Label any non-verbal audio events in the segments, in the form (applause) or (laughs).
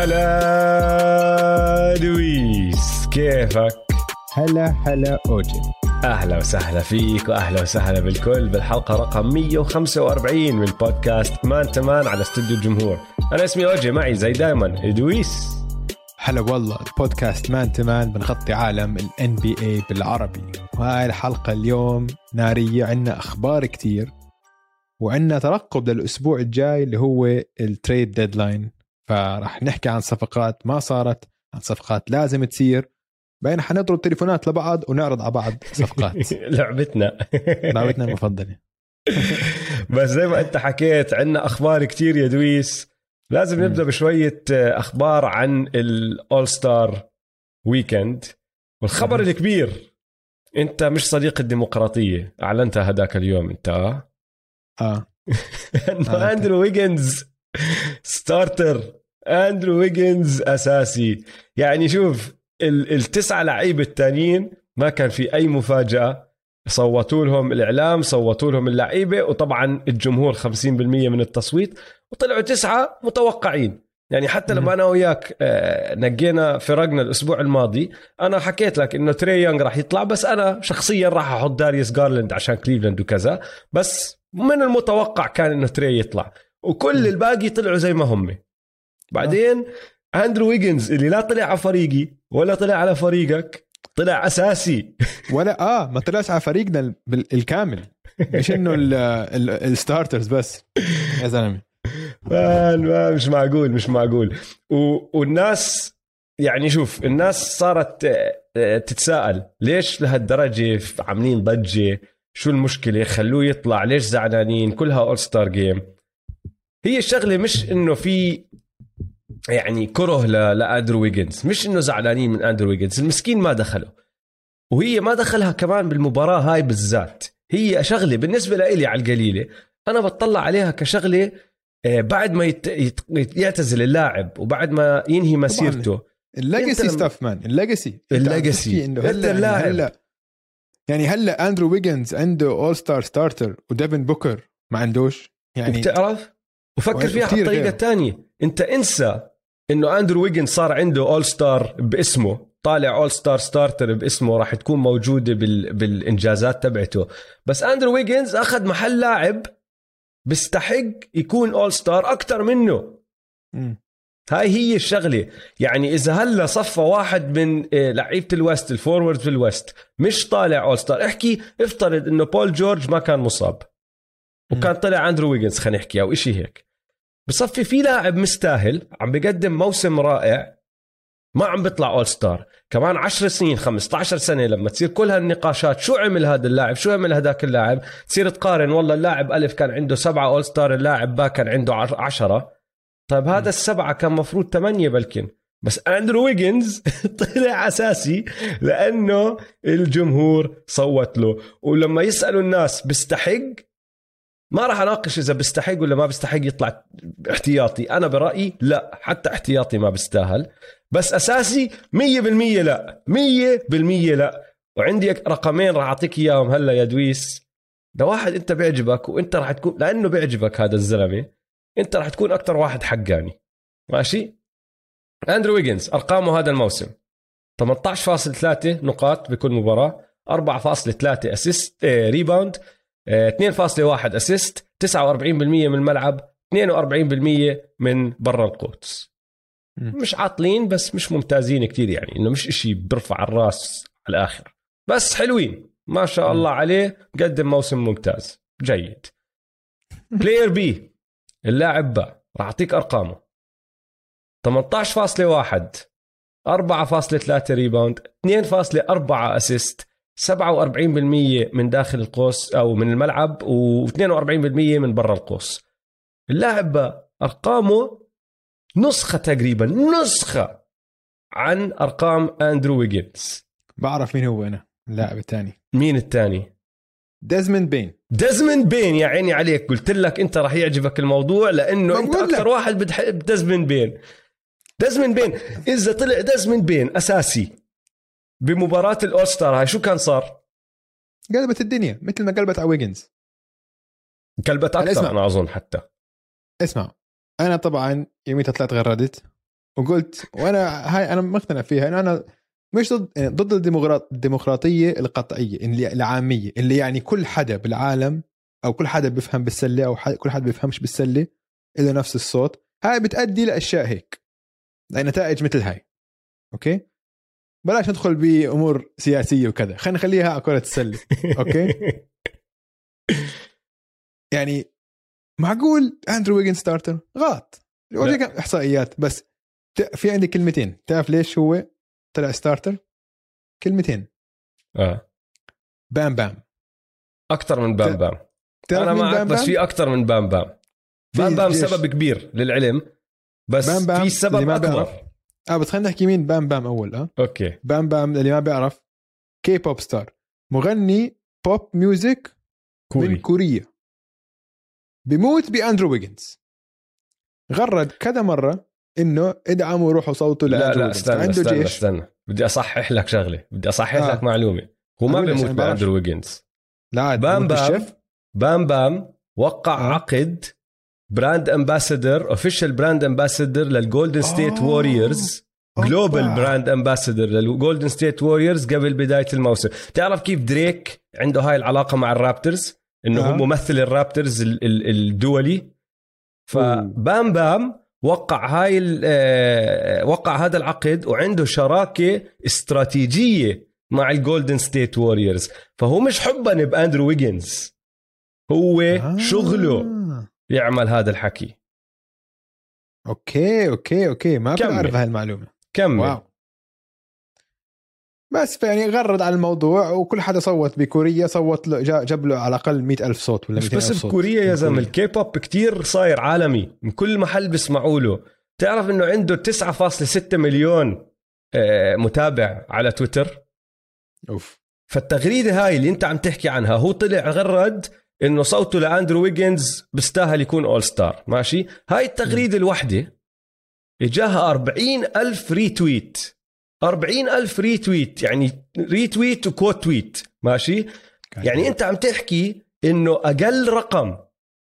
هلا دويس كيفك؟ هلا هلا أوجي. أهلا وسهلا فيك وأهلا وسهلا بالكل بالحلقة رقم 145 من بودكاست Man to Man على استوديو الجمهور. أنا اسمي أوجي معي زي دايما ادويس هلا والله بودكاست Man to Man بنغطي عالم ال NBA بالعربي. وهاي الحلقة اليوم نارية عندنا أخبار كتير وعندنا ترقب للأسبوع الجاي اللي هو ال trade deadline فراح نحكي عن صفقات ما صارت عن صفقات لازم تصير. بين حنضرب تليفونات لبعض ونعرض على بعض (laughs) صفقات. لعبتنا. (laughs) لعبتنا المفضلة. (laughs) بس زي ما انت حكيت عندنا أخبار كتير يا دويس. لازم نبدأ بشوية أخبار عن ال All-Star Weekend والخبر الكبير انت مش صديق الديمقراطية. اعلنتها هداك اليوم انت آه؟ آه. إنه أندرو ويجنز starter أندرو ويجنز أساسي. يعني شوف التسعه لعيبه الثانيين ما كان في أي مفاجأة. صوتوا لهم الإعلام صوتوا لهم اللعيبة وطبعا الجمهور 50% من التصويت. وطلعوا تسعة متوقعين. يعني حتى لما أنا وياك نقينا فرقنا الأسبوع الماضي أنا حكيت لك إنه تري يونغ راح يطلع بس أنا شخصيا راح أحط داريوس جارلاند عشان كليفلاند وكذا. بس من المتوقع كان إنه تري يطلع. وكل الباقي طلعوا زي ما هم. بعدين أندرو ويجنز اللي لا طلع على فريقي ولا طلع على فريقك طلع أساسي. (laughs) ولا آه ما طلعش على فريقنا الكامل. مش إنه ال starters بس. يا زلمة. (laughs) ما مش معقول مش معقول. والناس يعني شوف الناس صارت تتساءل ليش لهالدرجة عاملين ضجة؟ شو المشكلة؟ خلوه يطلع ليش زعلانين؟ كلها All-Star Game هي الشغلة مش إنه في يعني كره لأندرو ويجنز مش إنه زعلانين من أندرو ويجنز المسكين ما دخله وهي ما دخلها كمان بالمباراة هاي بالذات. هي شغلة بالنسبة لي على القليلة أنا بطلع عليها كشغلة بعد ما يت... يت... يعتزل اللاعب وبعد ما ينهي مسيرته. ال legacy stuff man ال legacy إنه هلأ اللاعب. هلأ. يعني هلأ أندرو ويجنز عنده All-Star starter وديفن بوكر ما عندوش. يعني بتعرف وفكر فيها على الطريقة الثانية أنت انسى إنه أندرو ويجن صار عنده All-Star باسمه. طالع All-Star starter باسمه راح تكون موجودة بال... بالإنجازات تبعته. بس أندرو ويجنز أخذ محل لاعب بيستحق يكون All-Star أكثر منه. م. هاي هي الشغلة. يعني إذا هلأ صفى واحد من لعيبة ال West ال forward في ال West مش طالع All-Star احكي افترض إنه بول جورج ما كان مصاب. وكان طلع أندرو ويجنز خلينا نحكي أو شيء هيك. بصفي في لاعب مستاهل عم بقدم موسم رائع ما عم بيطلع All-Star كمان 10 سنين 15 سنة لما تصير كل هالنقاشات شو عمل هذا اللاعب؟ شو عمل هذاك اللاعب؟ تصير تقارن والله اللاعب ألف كان عنده سبعة All-Star اللاعب با كان عنده عشرة. طيب هذا السبعة كان مفروض ثمانية بلكن. بس أندرو ويجنز (laughs) طلع أساسي لأنه الجمهور صوت له. ولما يسألوا الناس بيستحق ما راح أناقش إذا بيستحق ولا ما بيستحق يطلع احتياطي. أنا برأيي لا حتى احتياطي ما بيستاهل. بس أساسي 100% لا. 100% لا. وعندي رقمين راح أعطيك إياهم هلا يا دويس. ده واحد أنت بيعجبك وأنت راح تكون لأنه بيعجبك هذا الزلمة. أنت راح تكون أكثر واحد حقاني. ماشي؟ أندرو ويجنز أرقامه هذا الموسم. 18.3 نقاط بكل مباراة. 4.3 assist rebound 2.1 assist 49% من الملعب 42% من برا القوس. مش عاطلين بس مش ممتازين كتير يعني إنه مش إشي برفع الراس على الآخر. بس حلوين ما شاء الله عليه قدم موسم ممتاز جيد. Player B اللاعب با راح أعطيك أرقامه. 18.1 4.3 rebound 2.4 assist 47% من داخل القوس أو من الملعب و42% من برا القوس. اللاعب أرقامه نسخة تقريبا نسخة عن أرقام أندرو ويجنز بعرف مين هو أنا اللاعب الثاني. مين الثاني؟ ديزموند بين. ديزموند بين يا عيني عليك. قلت لك أنت راح يعجبك الموضوع لأنه أنت أكثر واحد بتحب ديزموند بين. ديزموند بين. إذا طلع ديزموند بين أساسي. بمباراة ال All-Star هاي شو كان صار؟ قلبت الدنيا مثل ما قلبت على ويجنز قلبت أكثر أنا أظن حتى. اسمع أنا طبعا يوميتها طلعت غردت وقلت وأنا هاي أنا مقتنع فيها إنه أنا مش ضد يعني ضد الديمقراط الديمقراطية القطعية اللي العامية اللي يعني كل حدا بالعالم أو كل حدا بيفهم بالسلة أو حد كل حدا بيفهمش بالسلة له نفس الصوت هاي بتأدي لأشياء هيك نتائج مثل هاي. أوكي؟ بلاش ندخل بأمور سياسية وكذا. خلينا نخليها على كرة السلة. أوكي؟ (laughs) يعني معقول أندرو ويجن starter غلط. اوريك إحصائيات. بس في عندي كلمتين. تعرف ليش هو طلع starter كلمتين. آه. بام بام. أكثر من بام بام. أنا معك بام بس في أكثر من بام بام. بام بام سبب كبير للعلم بس بام بام في سبب أكبر. آه بس خلينا نحكي مين؟ بام بام أول آه. أوكي. بام بام اللي ما بيعرف K-pop star مغني pop music كوري. من كوريا. بيموت بأندرو ويجنز. غرد كذا مرة إنه ادعموا روحوا صوتوا لا لا استنى عنده استنى, جيش. استنى. بدي أصحح لك شغلة. بدي أصحح آه. لك معلومة. هو ما بيموت بأندرو ويجنز. لا بام بام بام بام وقع آه. عقد brand ambassador official brand ambassador للجولدن ستيت ووريرز global brand ambassador للجولدن ستيت ووريرز قبل بداية الموسم. تعرف كيف دريك عنده هاي العلاقة مع الرابترز؟ إنه آه. هو ممثل الرابترز الدولي. فبام بام وقع هاي آه، وقع هذا العقد وعنده شراكة استراتيجية مع الجولدن ستيت ووريرز فهو مش حبا بأندرو ويجنز. هو آه. شغله يعمل هذا الحكي. أوكي أوكي أوكي. ما كنت أعرف هالمعلومه كمل. واو. بس يعني غرد على الموضوع وكل حدا صوت بكوريا صوت له جاب له على الأقل مئة ألف صوت ولا مش بس بكوريا يا زلمة الكي بوب كثير صاير عالمي. من كل محل بيسمعوا له. تعرف إنه عنده 9.6 مليون آه، متابع على تويتر؟ أوف. فالتغريدة هاي اللي أنت عم تحكي عنها هو طلع غرد إنه صوته لأندرو ويجنز بيستاهل يكون All-Star ماشي؟ هاي التغريدة الوحدة إجاها 40 ألف retweet 40 ألف retweet يعني retweet و quote tweet ماشي؟ يعني أنت عم تحكي إنه أقل رقم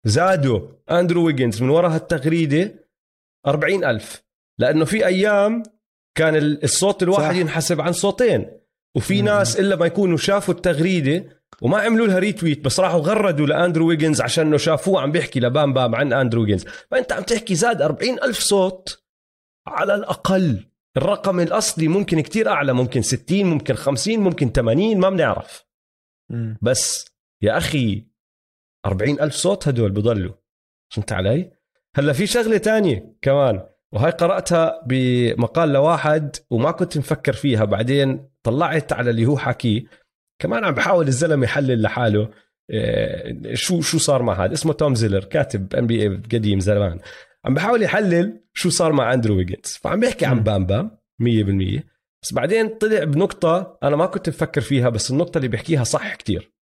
زادوا أندرو ويجنز من وراء هالتغريدة 40 ألف. لأنه في أيام كان الصوت الواحد صح. ينحسب عن صوتين. وفي ناس إلا ما يكونوا شافوا التغريدة وما عملوا لها retweet بس راحوا غردوا لأندرو ويجنز عشان إنه شافوه عم بيحكي لبام بام عن أندرو ويجنز. فأنت عم تحكي زاد 40 ألف صوت على الأقل. الرقم الأصلي ممكن كتير أعلى ممكن 60 ممكن 50 ممكن 80 ما بنعرف. بس يا أخي 40 ألف صوت هدول بضلوا. فهمت علي؟ هلأ في شغلة تانية كمان وهي قرأتها بمقال لواحد وما كنت مفكر فيها بعدين طلعت على اللي هو حكيه كمان عم بحاول الزلمة يحلل لحاله آه، شو شو صار مع هذا. اسمه توم زيلر كاتب NBA قديم زمان. عم بحاول يحلل شو صار مع أندرو ويجنز. فعم بيحكي عن بام بام 100% بس بعدين طلع بنقطة أنا ما كنت مفكر فيها بس النقطة اللي بيحكيها صح كتير.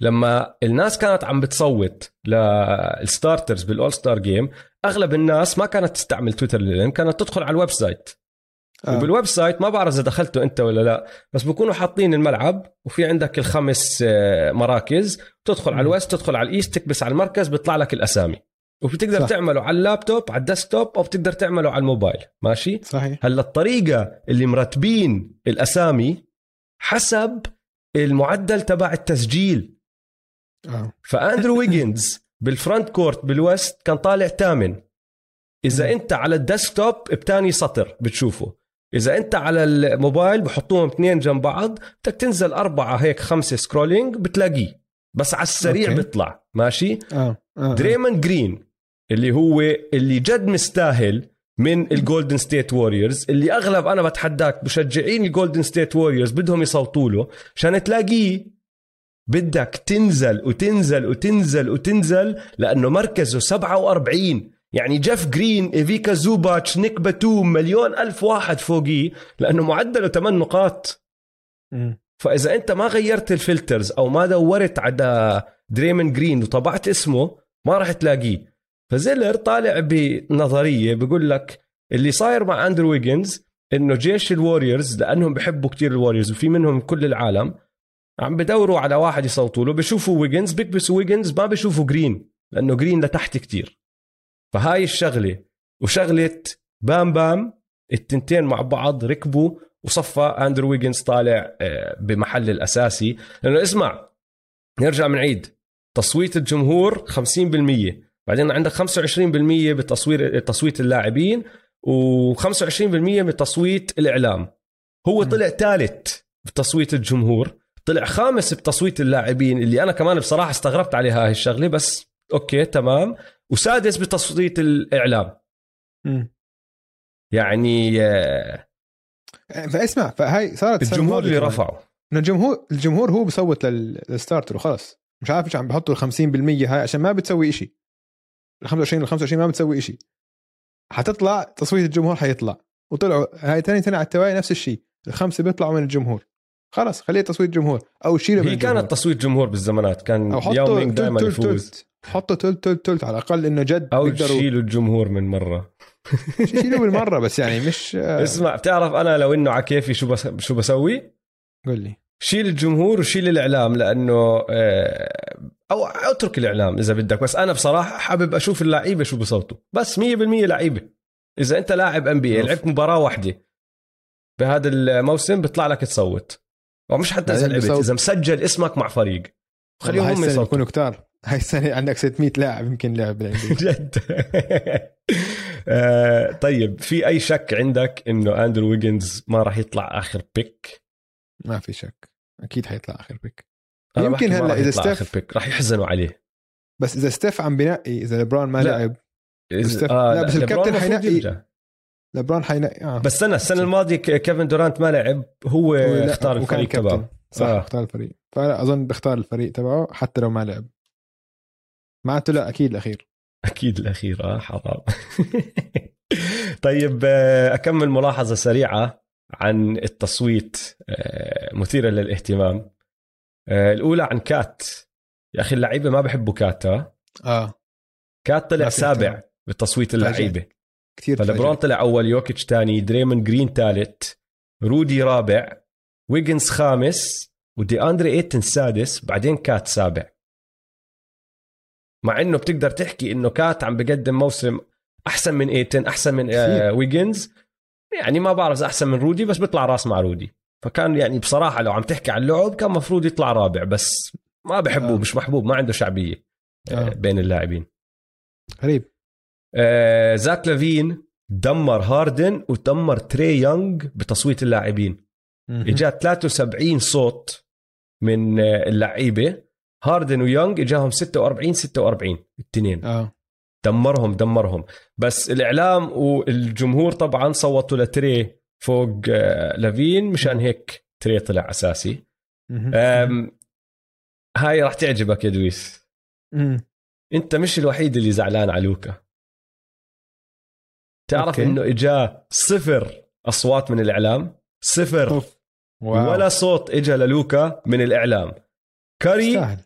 لما الناس كانت عم بتصوت لل starters بال All-Star Game أغلب الناس ما كانت تستعمل تويتر للعلم كانت تدخل على ال website. آه. وبال website ما بعرف إذا دخلته أنت ولا لا بس بكونوا حاطين الملعب وفي عندك الخمس آه، مراكز تدخل على ال West تدخل على ال East تكبس على المركز بيطلع لك الأسامي. وبتقدر صح. تعمله على اللابتوب على ال desktop أو بتقدر تعمله على الموبايل. ماشي؟ صحيح. هلأ الطريقة اللي مرتبين الأسامي حسب المعدل تبع التسجيل. آه. فأندرو (laughs) ويجنز بال frontcourt بال West كان طالع ثامن. إذا أنت على ال desktop بتاني سطر بتشوفه. إذا أنت على الموبايل بحطوهم اثنين جنب بعض بدك تنزل أربعة هيك خمسة scrolling بتلاقيه بس على السريع okay. بيطلع ماشي آه. آه. دريمن جرين اللي هو اللي جد مستاهل من ال Golden State Warriors اللي أغلب أنا بتحداك مشجعين ال Golden State Warriors بدهم يصوتوا له عشان تلاقيه بدك تنزل وتنزل وتنزل وتنزل لأنه مركزه 47 يعني جيف جرين إيفيكا زوباتش نيك باتوم مليون ألف واحد فوقيه لأنه معدله 8 نقاط. م. فإذا أنت ما غيرت ال filters أو ما دورت على دريمن جرين وطبعت اسمه ما راح تلاقيه. فزيلر طالع بنظرية بيقول لك اللي صاير مع أندرو ويجنز إنه جيش ال Warriors لأنهم بحبوا كتير ال Warriors وفي منهم كل العالم عم بدوروا على واحد يصوتوا له بشوفوا ويجنز بيكبسوا ويجنز ما بشوفوا جرين لأنه جرين لتحت كتير. فهاي الشغلة وشغلة بام بام التنتين مع بعض ركبوا وصفى أندرو ويجنز طالع آه، بمحل الأساسي. لأنه اسمع نرجع من عيد تصويت الجمهور 50% بعدين عندك 25% بتصوير تصويت اللاعبين و25% بتصويت الإعلام. هو طلع ثالث بتصويت الجمهور طلع خامس بتصويت اللاعبين اللي أنا كمان بصراحة استغربت عليها هاي الشغلة بس okay تمام. وسادس بتصويت الإعلام. م. يعني فاسمع فهاي صارت الجمهور اللي رفعوا إنه الجمهور الجمهور هو بصوت لل starter وخلص. مش عارف إيش عم بحطوا ال 50% هاي عشان ما بتسوي شيء ال 25 ال 25 ما بتسوي شيء حتطلع تصويت الجمهور حيطلع. وطلعوا هاي ثاني سنه على التوالي نفس الشيء الخمسة بيطلعوا من الجمهور. خلص خليه تصويت جمهور. أو شيله هي كانت تصويت جمهور بالزمانات. كان ياو مينج دائما يفوز. حطوا تلت تلت تلت على الأقل إنه جد أو بيقدروا شيلوا الجمهور من مرة. شيلوا بالمرة بس يعني مش (laughs) اسمع بتعرف أنا لو إنه على كيفي شو بس شو بسوي؟ قول لي. شيل الجمهور وشيل الإعلام لأنه آه، أو اترك الإعلام إذا بدك. بس أنا بصراحة حابب أشوف اللعيبة شو بصوتوا. بس 100% لعيبة. إذا أنت لاعب NBA لعبت مباراة واحدة بهذا الموسم بيطلع لك تصوت. أو مش حتى إذا لعبت إذا مسجل اسمك مع فريق. خليهم هم يصوتوا. يكونوا كتار. هاي السنة عندك 600 لاعب يمكن لعب (laughs) جد. آه، طيب في أي شك عندك إنه أندرو ويجنز ما راح يطلع آخر pick ما في شك. أكيد حيطلع آخر pick يمكن هلأ إذا ستيف pick راح يحزنوا عليه. بس إذا ستيف عم بنقي إذا لبران ما لا. لعب ستيف آه لا بس الكابتن حينقي لبران حينقي آه. بس استنى السنة الماضية كيفن دورانت ما لعب هو اختار الفريق تبعه. صح آه. اختار الفريق. فأنا أظن بختار الفريق تبعه حتى لو ما لعب. معناته لا أكيد الأخير. (laughs) أكيد الأخير آه حرام. (laughs) طيب آه، أكمل ملاحظة سريعة عن التصويت آه، مثيرة للاهتمام. آه، الأولى عن كات. يا أخي اللعيبة ما بحبوا كات آه. كات طلع سابع بتصويت اللعيبة. كثير فلبرون طلع أول يوكيتش ثاني دريمون جرين ثالث رودي رابع ويجنز خامس ودياندري إيتن سادس بعدين كات سابع. مع إنه بتقدر تحكي إنه كات عم بقدم موسم أحسن من إيتن أحسن من آه ويجنز. يعني ما بعرف إذا أحسن من رودي بس بيطلع راس مع رودي. فكان يعني بصراحة لو عم تحكي عن اللعب كان مفروض يطلع رابع بس ما بحبه آه. مش محبوب ما عنده شعبية آه. آه. بين اللاعبين. غريب. آه زاك لافين دمر هاردن ودمر تري يونغ بتصويت اللاعبين. إجا 73 صوت من آه، اللعيبة. هاردن ويونغ إجاهم 46 46 الاثنين آه. دمرهم دمرهم. بس الإعلام والجمهور طبعا صوتوا لتري فوق آه، لافين مشان هيك تري طلع أساسي. هاي راح تعجبك يا دويس. أنت مش الوحيد اللي زعلان على لوكا. تعرف okay. إنه إجا صفر أصوات من الإعلام؟ صفر. أوف. واو. ولا صوت اجى للوكا من الإعلام. كاري استهل.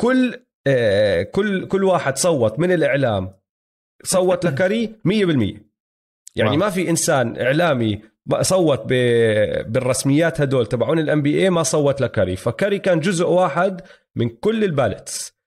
كل آه كل كل واحد صوت من الإعلام صوت (laughs) لكاري 100% يعني واو. ما في إنسان إعلامي صوت بالرسميات هدول تبعون ال NBA ما صوت لكاري. فكاري كان جزء واحد من كل ال ballots.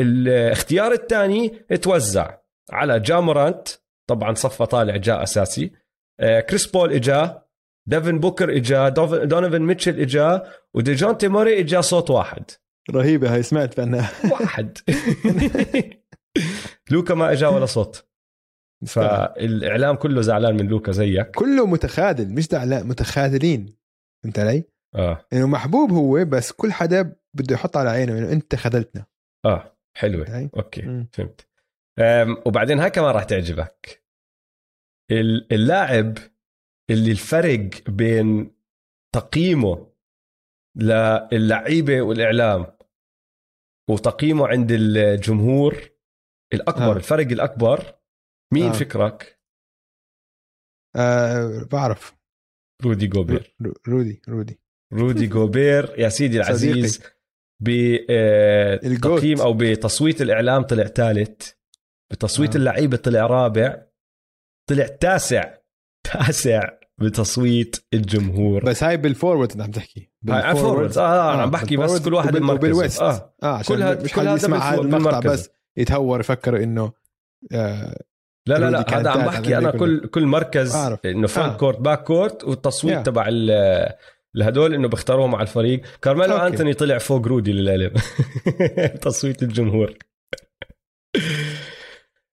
الاختيار الثاني توزع على جامورانت طبعا صفى طالع جاء أساسي. آه، كريس بول إجا ديفن بوكر إجا دونيفن ميتشل إجا وديجونتي موري إجا صوت واحد. رهيبة هاي سمعت بأنها. واحد. (laughs) لوكا ما إجا ولا صوت. فالإعلام كله زعلان من لوكا زيك. كله متخاذل مش زعلان متخاذلين. فهمت علي؟ آه. إنه محبوب هو بس كل حدا بده يحط على عينه إنه أنت خذلتنا. آه حلوة. أوكي م. فهمت. وبعدين هاي كمان راح تعجبك. اللاعب اللي الفرق بين تقييمه للعيبه والإعلام وتقييمه عند الجمهور الأكبر آه. الفرق الأكبر. مين آه. فكرك؟ آه بعرف. رودي جوبير. رودي رودي. رودي جوبير. يا سيدي العزيز بتقييم أو بتصويت الإعلام طلع ثالث. بتصويت آه. اللعيبة طلع رابع. طلع تاسع. تاسع. بتصويت الجمهور بس هاي بال forward انت عم تحكي بال forward آه, آه, آه عم بحكي بس كل واحد بال West آه آه عشان كل هذا مش حد يسمع هذا المقطع بس يتهور يفكر إنه آه لا لا لا هذا عم بحكي أنا. كل كل مركز أعرف. إنه front آه. court back court والتصويت Yeah. تبع الهدول إنه بيختاروه مع الفريق كارميلو. أنتوني طلع فوق رودي للعلم (laughs) تصويت الجمهور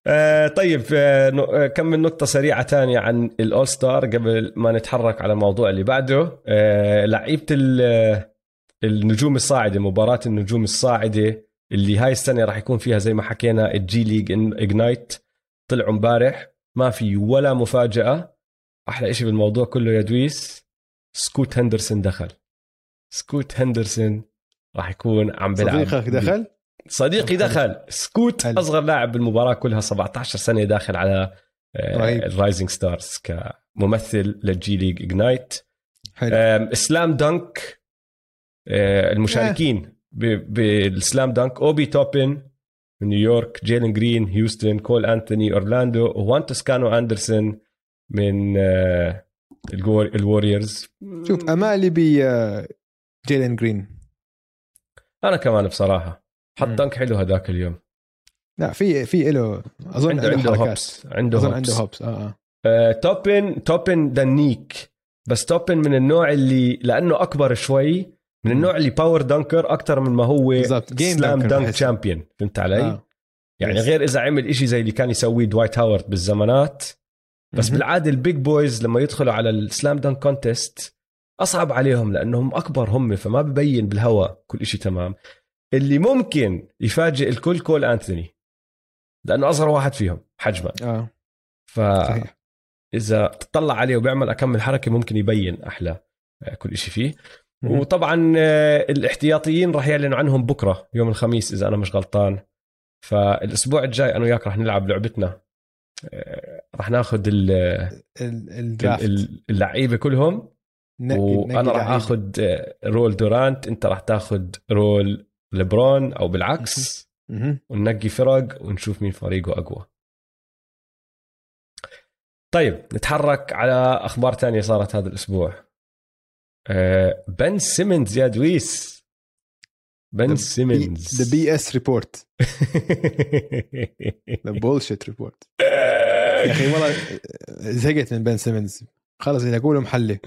آه طيب آه آه، كم من نقطة سريعة تانية عن ال All-Star قبل ما نتحرك على الموضوع اللي بعده. لعيبة ال- النجوم الصاعدة مباراة النجوم الصاعدة اللي هاي السنة راح يكون فيها زي ما حكينا ال G League Ignite طلعوا امبارح ما في ولا مفاجأة. أحلى إشي بالموضوع كله يا دويس سكوت هندرسون دخل. سكوت هندرسون راح يكون عم بيلعب. صديقك دخل؟ صديقي دخل. سكوت حلو. أصغر لاعب بالمباراة كلها 17 سنة داخل على. ال Rising Stars كممثل لل G League Ignite slam dunk آه، المشاركين بال slam dunk اوبي توبن من نيويورك جيلن جرين هيوستن كول انتوني اورلاندو وان توسكانو اندرسون من آه، ال Warriors شوف أمالي ب آه، جيلين جرين أنا كمان بصراحة. حط. dunk حلو هذاك اليوم لا في في له أظن عنده عنده hops عنده أظن hops. عنده hops آه آه آه، توبن توبن dunk بس توبن من النوع اللي لأنه أكبر شوي من النوع اللي power dunker أكثر من ما هو slam dunk. champion فهمت علي؟ آه. يعني. غير إذا عمل إشي زي اللي كان يسويه دوايت هاورد بالزمانات بس. بالعادة ال big boys لما يدخلوا على ال slam dunk contest أصعب عليهم لأنهم أكبر هم فما ببين بالهواء كل إشي تمام اللي ممكن يفاجئ الكل كول انثوني لأنه أصغر واحد فيهم حجما آه. ف صحيح. إذا تطلع عليه وبيعمل أكمل حركة ممكن يبين أحلى آه، كل شيء فيه. وطبعا آه، الاحتياطيين راح يعلنوا عنهم بكرة يوم الخميس إذا أنا مش غلطان. فالأسبوع الجاي أنا وياك راح نلعب لعبتنا آه، راح ناخذ ال- اللعيبة كلهم. وأنا راح. اخذ رول دورانت أنت راح تاخذ رول ليبرون أو بالعكس. وننقي فرق ونشوف مين فريقه أقوى. طيب نتحرك على أخبار تانية صارت هذا الأسبوع. آه، بن سيمنز يا دويس. بن سيمنز. the BS report the bullshit report يا أخي والله زهقت من بن سيمنز. خلص إذا أقوله محلي.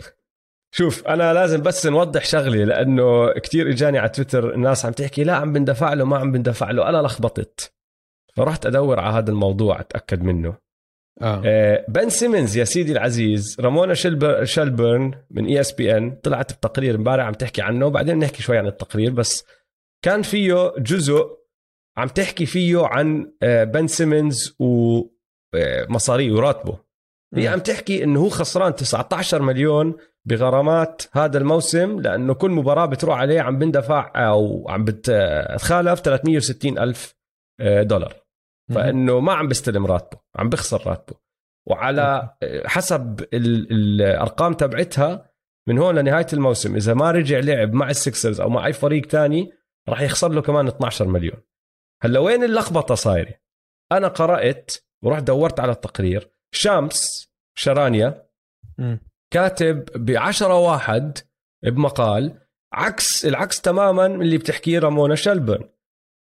شوف أنا لازم بس نوضح شغله لأنه كتير إجاني على تويتر الناس عم تحكي لا عم بندفع له ما عم بندفع له. أنا لخبطت. فرحت أدور على هذا الموضوع أتأكد منه. آه. آه، بن سيمنز يا سيدي العزيز رامونا شلبر شلبرن من ESPN طلعت بتقرير امبارح عم تحكي عنه وبعدين نحكي شوي عن التقرير بس كان فيه جزء عم تحكي فيه عن آه، بن سيمنز ومصاريه وراتبه. هي عم تحكي إنه هو خسران 19 مليون بغرامات هذا الموسم لأنه كل مباراة بتروح عليه عم بندفع أو عم بتخالف 360 ألف آه، دولار. فإنه ما عم بيستلم راتبه عم بخسر راتبه. وعلى حسب ال- الأرقام تبعتها من هون لنهاية الموسم إذا ما رجع لعب مع السكسرز أو مع أي فريق تاني راح يخسر له كمان 12 مليون. هلأ وين اللخبطة صايرة؟ أنا قرأت ورحت دورت على التقرير شامس شرانيا. كاتب بعشرة واحد بمقال عكس العكس تماما من اللي بتحكيه رامونا شلبرن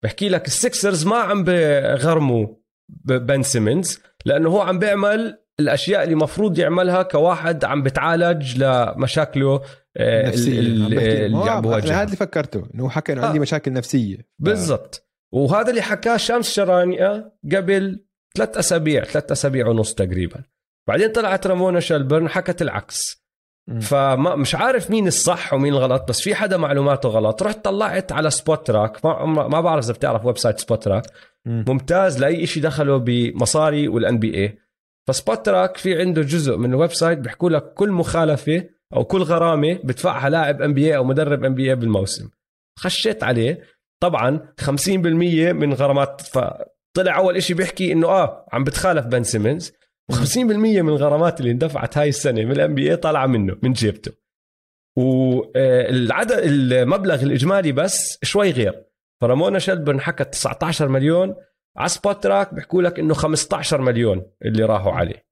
بحكي لك ال Sixers ما عم بغرموا بن سيمنز لأنه هو عم بيعمل الأشياء اللي مفروض يعملها كواحد عم بتعالج لمشاكله آه، نفسية اللي عم هو- بواجهها هذا اللي فكرته إنه حكى إنه آه. عندي مشاكل نفسية. ف- بالضبط. وهذا اللي حكاه شمس شرانيا قبل ثلاث أسابيع ثلاث أسابيع ونص تقريبا. بعدين طلعت رامونا شلبرن حكت العكس. فما مش عارف مين الصح ومين الغلط بس في حدا معلوماته غلط. رحت طلعت على Spotrac ما, ما بعرف إذا بتعرف website Spotrac مم. ممتاز لأي شيء دخله بمصاري وال NBA ف Spotrac في عنده جزء من ال website بيحكوا لك كل مخالفة أو كل غرامة بدفعها لاعب NBA أو مدرب NBA بالموسم. خشيت عليه. طبعا 50% من غرامات فطلع أول شيء بيحكي إنه آه عم بتخالف بن سيمنز و50% من الغرامات اللي اندفعت هاي السنة من ال NBA طالعة منه من جيبته. والعدد المبلغ الإجمالي بس شوي غير. فرامونا شلبرن حكت 19 مليون. على Spotrac بيحكوا لك إنه 15 مليون اللي راحوا عليه.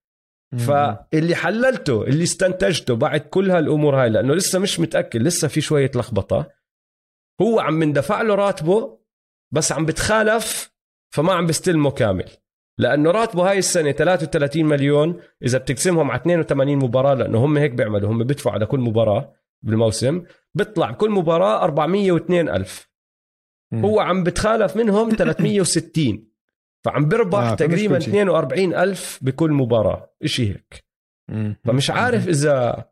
فاللي حللته اللي استنتجته بعد كل هالأمور هاي لأنه لسه مش متأكد لسه في شوية لخبطة. هو عم بندفع له راتبه بس عم بتخالف فما عم بستلمه كامل. لأنه راتبه هاي السنة 33 مليون إذا بتقسمهم على 82 مباراة لأنه هم هيك بيعملوا هم بيدفعوا على كل مباراة بالموسم بيطلع كل مباراة 402 ألف مم. هو عم بتخالف منهم (laughs) 360 فعم بربح آه، تقريبا كل شيء. 42 ألف بكل مباراة إشي هيك مم. فمش عارف إذا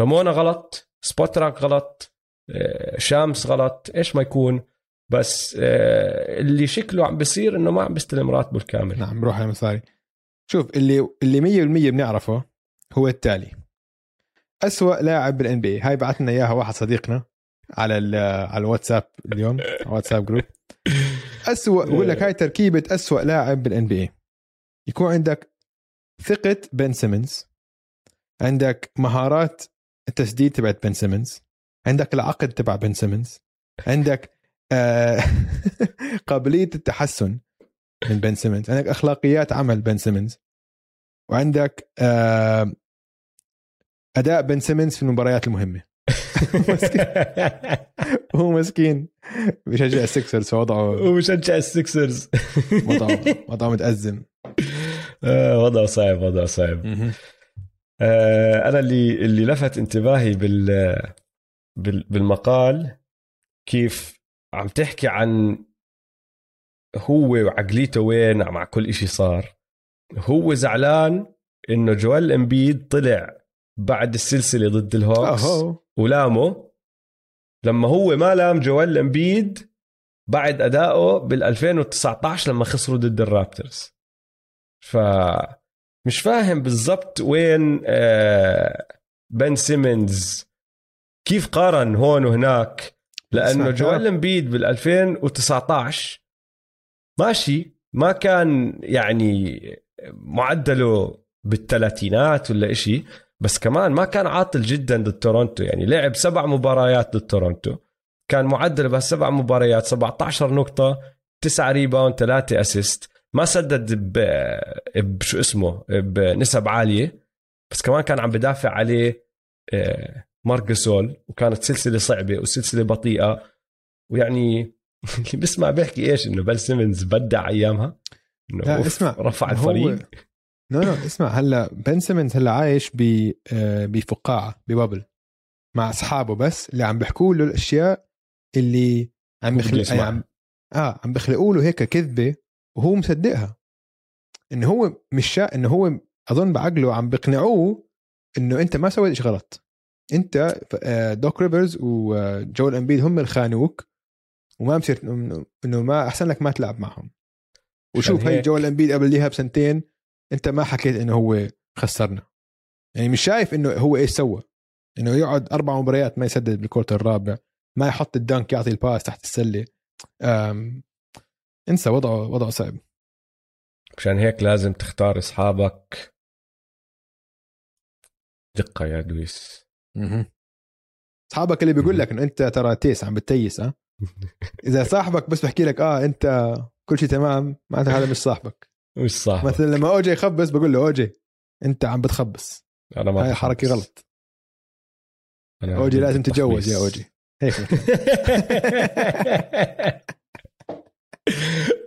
رامونا غلط Spotrac غلط آه، شامس غلط إيش ما يكون بس آه، اللي شكله عم بيصير إنه ما عم بيستلم راتبه الكامل. نعم بروح على المصاري شوف اللي اللي 100% بنعرفه هو التالي. أسوأ لاعب بال NBA بعث لنا إياها واحد صديقنا على على الواتساب اليوم على الواتساب group أسوأ بقول لك هاي تركيبة أسوأ لاعب بال NBA يكون عندك ثقة بن سيمنز عندك مهارات التسديد تبعت بن سيمنز عندك العقد تبع بن سيمنز عندك آه (laughs) قابلية التحسن من بن سيمنز عندك أخلاقيات عمل بن سيمنز وعندك آه أداء بن سيمنز في المباريات المهمة. (laughs) (laughs) هو مسكين. بيشجع ال Sixers فوضعه ومشجع ال Sixers وضعه وضعه متأزم. آه، وضعه صعب وضعه صعب. أنا اللي اللي لفت انتباهي بال- بالمقال كيف عم تحكي عن هو وعقليته وين مع كل إشي صار. هو زعلان إنه جوال إمبيد طلع بعد السلسلة ضد الهوكس أهو. ولامه. لما هو ما لام جوال إمبيد بعد ادائه بال 2019 لما خسروا ضد ال Raptors. ف مش فاهم بالضبط وين آه، بن سيمنز. كيف قارن هون وهناك؟ لأنه جويل امبيد بال 2019 ماشي ما كان يعني معدله بالثلاثينات ولا إشي بس كمان ما كان عاطل جدا ضد تورونتو يعني لعب سبع مباريات ضد تورونتو كان معدله بهالسبع مباريات 17 نقطة 9 rebound 3 assist ما سدد ب... بشو اسمه؟ بنسب عالية بس كمان كان عم بدافع عليه آه، مارك جاسول وكانت سلسلة صعبة وسلسلة بطيئة. ويعني اللي (laughs) بسمع بيحكي إيش؟ إنه بن سيمنز بدع أيامها. إنه لا اسمع رفع الفريق. no no اسمع هلا بن سيمنز هلا عايش ب آه، بفقاعة ب bubble مع أصحابه بس اللي عم بيحكوا له الأشياء اللي عم بخلق يسمعها. عم آه عم بخلقوا له هيك كذبة وهو مصدقها. إنه هو مش شا... إنه هو أظن بعقله عم بقنعوه إنه أنت ما سويت شيء غلط. انت آه، دوك ريفرز وجول امبيد هم اللي خانوك وما إنه- انه ما أحسن لك ما تلعب معهم. وشوف هي. جول امبيد قبل ليها بسنتين انت ما حكيت إنه هو خسرنا. يعني مش شايف إنه هو إيش سوى. إنه يقعد أربع مباريات ما يسدد بال quarter الرابع ما يحط ال dunk يعطي ال pass تحت السلة. انسى وضعه وضعه صعب. عشان هيك لازم تختار أصحابك. دقة يا دويس. اصحابك اللي بيقول. لك إنه أنت ترى تيس عم بتتيس آه (laughs) إذا صاحبك بس بحكي لك آه أنت كل شيء تمام معناته هذا مش صاحبك. مش صح مثلا لما أوجي يخبص بقول له أوجي أنت عم بتخبص. أنا ما هاي. حركة غلط. أنا أوجي لازم تتجوز يا. أوجي. هيك (laughs)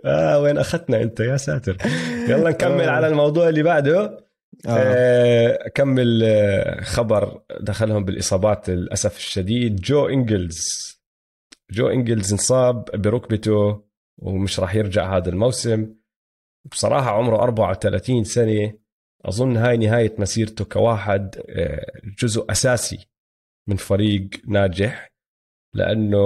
آه وين اخذتنا أنت؟ يا ساتر. يلا نكمل آه. على الموضوع اللي بعده. آه. اكمل آه، خبر دخلهم بالإصابات للأسف الشديد جو إنجلز جو إنجلز انصاب بركبته ومش راح يرجع هذا الموسم بصراحة عمره 34 سنة أظن هاي نهاية مسيرته كواحد آه، جزء أساسي من فريق ناجح لأنه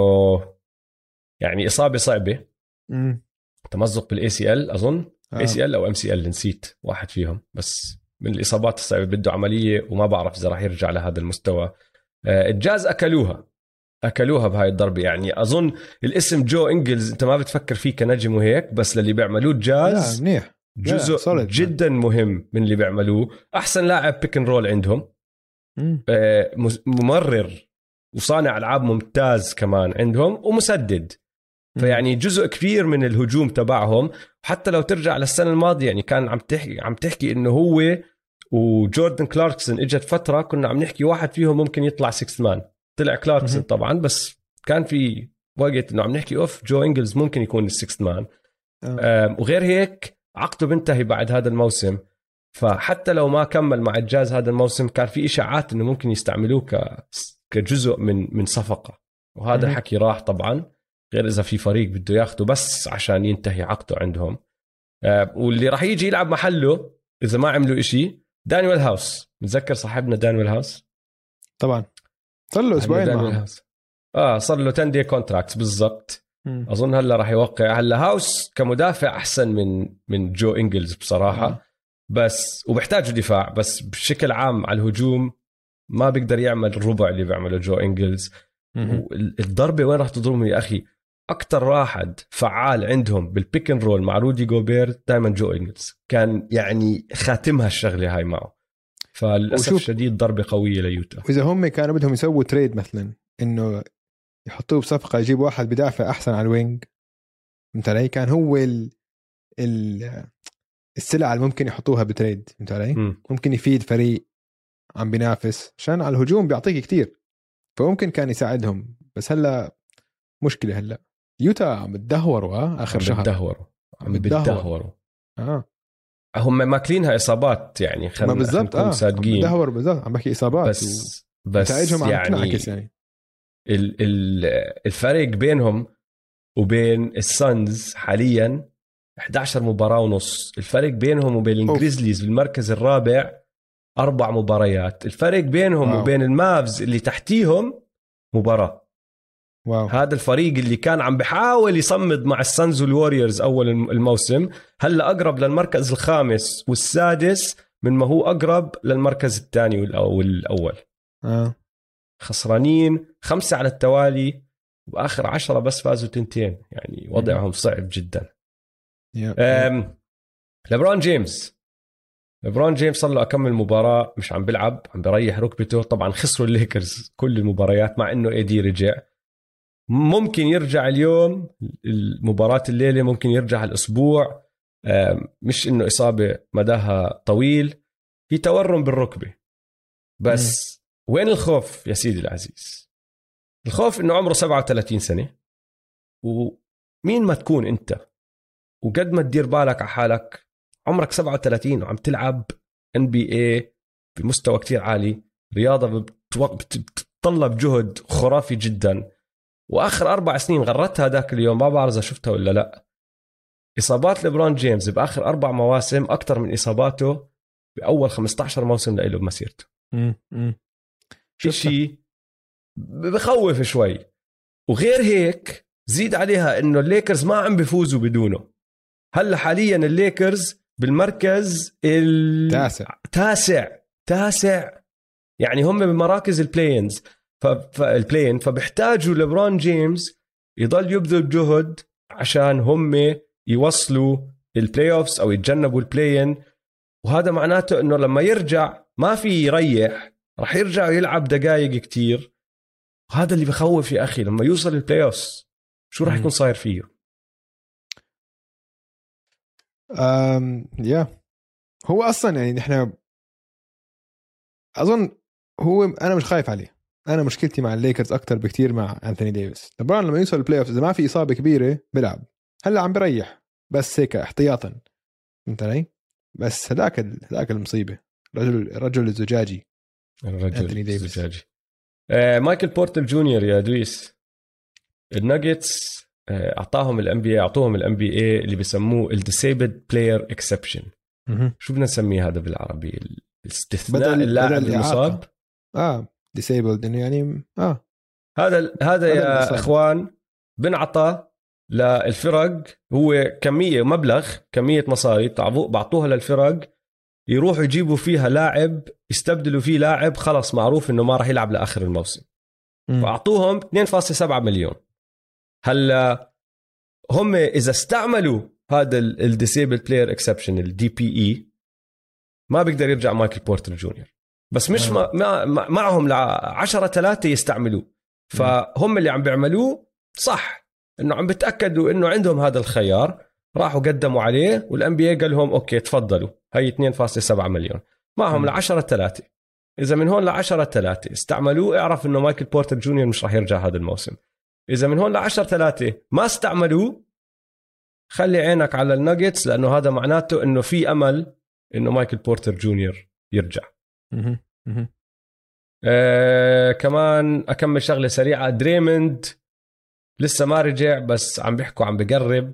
يعني إصابة صعبة مم. تمزق بال ACL أظن. اي سي ال أو ام سي ال نسيت واحد فيهم بس من الإصابات الصعبة بده عملية وما بعرف إذا راح يرجع لهذا المستوى. آه، الجاز أكلوها. أكلوها بهاي الضربة يعني. أظن الاسم جو إنجلز أنت ما بتفكر فيه كنجم وهيك بس للي بيعملوه لا الجاز منيح. جزء. جدا مهم من اللي بيعملوه. أحسن لاعب pick and roll عندهم. آه، ممرر وصانع ألعاب ممتاز كمان عندهم ومسدد. فيعني جزء كبير من الهجوم تبعهم. حتى لو ترجع للسنة الماضية يعني كان عم تحكي عم تحكي إنه هو وجوردن كلاركسون إجت فترة كنا عم نحكي واحد فيهم ممكن يطلع 6 man طلع كلاركسون. طبعا بس كان في وقت إنه عم نحكي أوف جو إنجلز ممكن يكون ال six man آه. آم، وغير هيك عقده بينتهي بعد هذا الموسم فحتى لو ما كمل مع الجاز هذا الموسم كان في إشاعات إنه ممكن يستعملوه ك كجزء من من صفقة وهذا. الحكي راح طبعا غير إذا في فريق بده ياخده بس عشان ينتهي عقده عندهم آه، واللي راح يجي يلعب محله إذا ما عملوا إشي دانيال هاوس. متذكر صاحبنا دانيال هاوس؟ طبعا. صار له أسبوعين آه صار له 10 day contract بالضبط. أظن هلا راح يوقع. هلا هاوس كمدافع أحسن من من جو إنجلز بصراحة. آه. بس وبيحتاجوا دفاع. بس بشكل عام على الهجوم ما بيقدر يعمل الربع اللي بيعمله جو إنجلز. مم. والضربة وين راح تضربهم يا أخي؟ أكثر واحد فعال عندهم بال pick and roll مع رودي جوبير دائما جو انجلز كان يعني خاتمها الشغلة هاي معه فللأسف الشديد ضربة قوية ليوتا وإذا هم كانوا بدهم يسووا trade مثلا إنه يحطوه بصفقة يجيبوا واحد بدافع أحسن على ال wing فهمت علي؟ كان هو ال... ال... السلعة اللي ممكن يحطوها ب trade فهمت علي؟ مم. ممكن يفيد فريق عم بينافس عشان على الهجوم بيعطيك كتير فممكن كان يساعدهم بس هلا مشكلة هلا يوتا عم بتدهوروا آه آخر عم شهر. بتدهوروا عم بتدهور. بتدهوروا آه هم ماكلينها إصابات يعني خلينا بالضبط آه عم صادقين. بتدهور بالضبط. عم بحكي إصابات بس بس يعني يعني. ال- ال- الفرق بينهم وبين السانز حاليا 11 مباراة ونص. الفرق بينهم وبين الجريزليز بالمركز الرابع أربع مباريات. الفرق بينهم wow. وبين المافز اللي تحتيهم مباراة. wow. هذا الفريق اللي كان عم بحاول يصمد مع السانز والوريورز أول الم- الموسم هلأ أقرب للمركز الخامس والسادس من ما هو أقرب للمركز الثاني والأول. آه. خسرانين خمسة على التوالي وآخر عشرة بس فازوا تنتين يعني وضعهم صعب جدا. أم لبرون جيمس. لبرون جيمس صار له أكمل مباراة مش عم بيلعب عم بريح ركبته. طبعا خسروا الليكرز كل المباريات مع إنه إيدي رجع. ممكن يرجع اليوم المباراة الليلة ممكن يرجع الأسبوع. مش إنه إصابة مداها طويل في تورم بالركبة. بس وين الخوف يا سيدي العزيز؟ الخوف إنه عمره 37 سنة. ومين ما تكون أنت؟ وقد ما تدير بالك على حالك عمرك 37 وعم تلعب NBA بمستوى كتير عالي. رياضة بتو- بت- بتتطلب جهد خرافي جدا. وآخر أربع سنين قريتها ذاك اليوم ما بعرف إذا شفتها ولا لا. إصابات ليبرون جيمس بآخر أربع مواسم أكثر من إصاباته بأول 15 موسم له بمسيرته. شيء بخوف شوي. وغير هيك زيد عليها إنه الليكرز ما عم بيفوزوا بدونه. هلأ حاليا الليكرز بالمركز تاسع. التاسع تاسع. يعني هم بمراكز ال play-ins ف... فال play-in فبيحتاجوا لبرون جيمس يضل يبذل جهد عشان هم يوصلوا ال playoffs أو يتجنبوا ال play-in وهذا معناته إنه لما يرجع ما في يريح. راح يرجع يلعب دقائق كتير. وهذا اللي بخوف يا أخي لما يوصل ال playoffs شو راح. يكون صاير فيه؟ أم يا هو أصلا يعني نحن أظن هو أنا مش خايف عليه. أنا مشكلتي مع الليكرز أكثر بكتير مع أنثوني ديفيس. لبرون لما يوصل ال playoff إذا ما في إصابة كبيرة بيلعب. هلأ عم بريح. بس هيك احتياطا. فهمت علي؟ بس هذاك هذاك المصيبة. رجل الرجل الزجاجي. الرجل. الزجاجي. آه مايكل بورتر جونيور يا دويس. الناجتس آه، أعطاهم ال NB أعطوهم ال NBA اللي بيسموه ال disabled player exception شو بدنا نسميه هذا بالعربي؟ الاستثناء اللاعب المصاب. آه disabled إنه يعني آه هذا هذا يا الإصابة. إخوان بنعطى للفرق هو كمية مبلغ كمية مصاري بعطوها للفرق يروحوا يجيبوا فيها لاعب يستبدلوا فيه لاعب خلص معروف إنه ما راح يلعب لآخر الموسم. فأعطوهم 2.7 مليون هلا هم إذا استعملوا هذا ال disabled player exception ال DPE ما بيقدر يرجع مايكل بورتر جونيور بس مش آه. ما ما معهم ل 10 3 يستعملوه. فهم اللي عم بيعملوه صح. إنه عم بيتاكدوا إنه عندهم هذا الخيار. راحوا قدموا عليه وال NBA قال لهم okay تفضلوا. هي 2.7 مليون. معهم. ل 10 3 إذا من هون ل 10 3 استعملوه اعرف إنه مايكل بورتر جونيور مش راح يرجع هذا الموسم. إذا من هون ل 10 3 ما استعملوه خلي عينك على الناجتس لأنه هذا معناته إنه في أمل إنه مايكل بورتر جونيور يرجع. آه كمان أكم شغلة سريعة. دريموند لسه ما رجع بس عم بيحكوا عم بقرب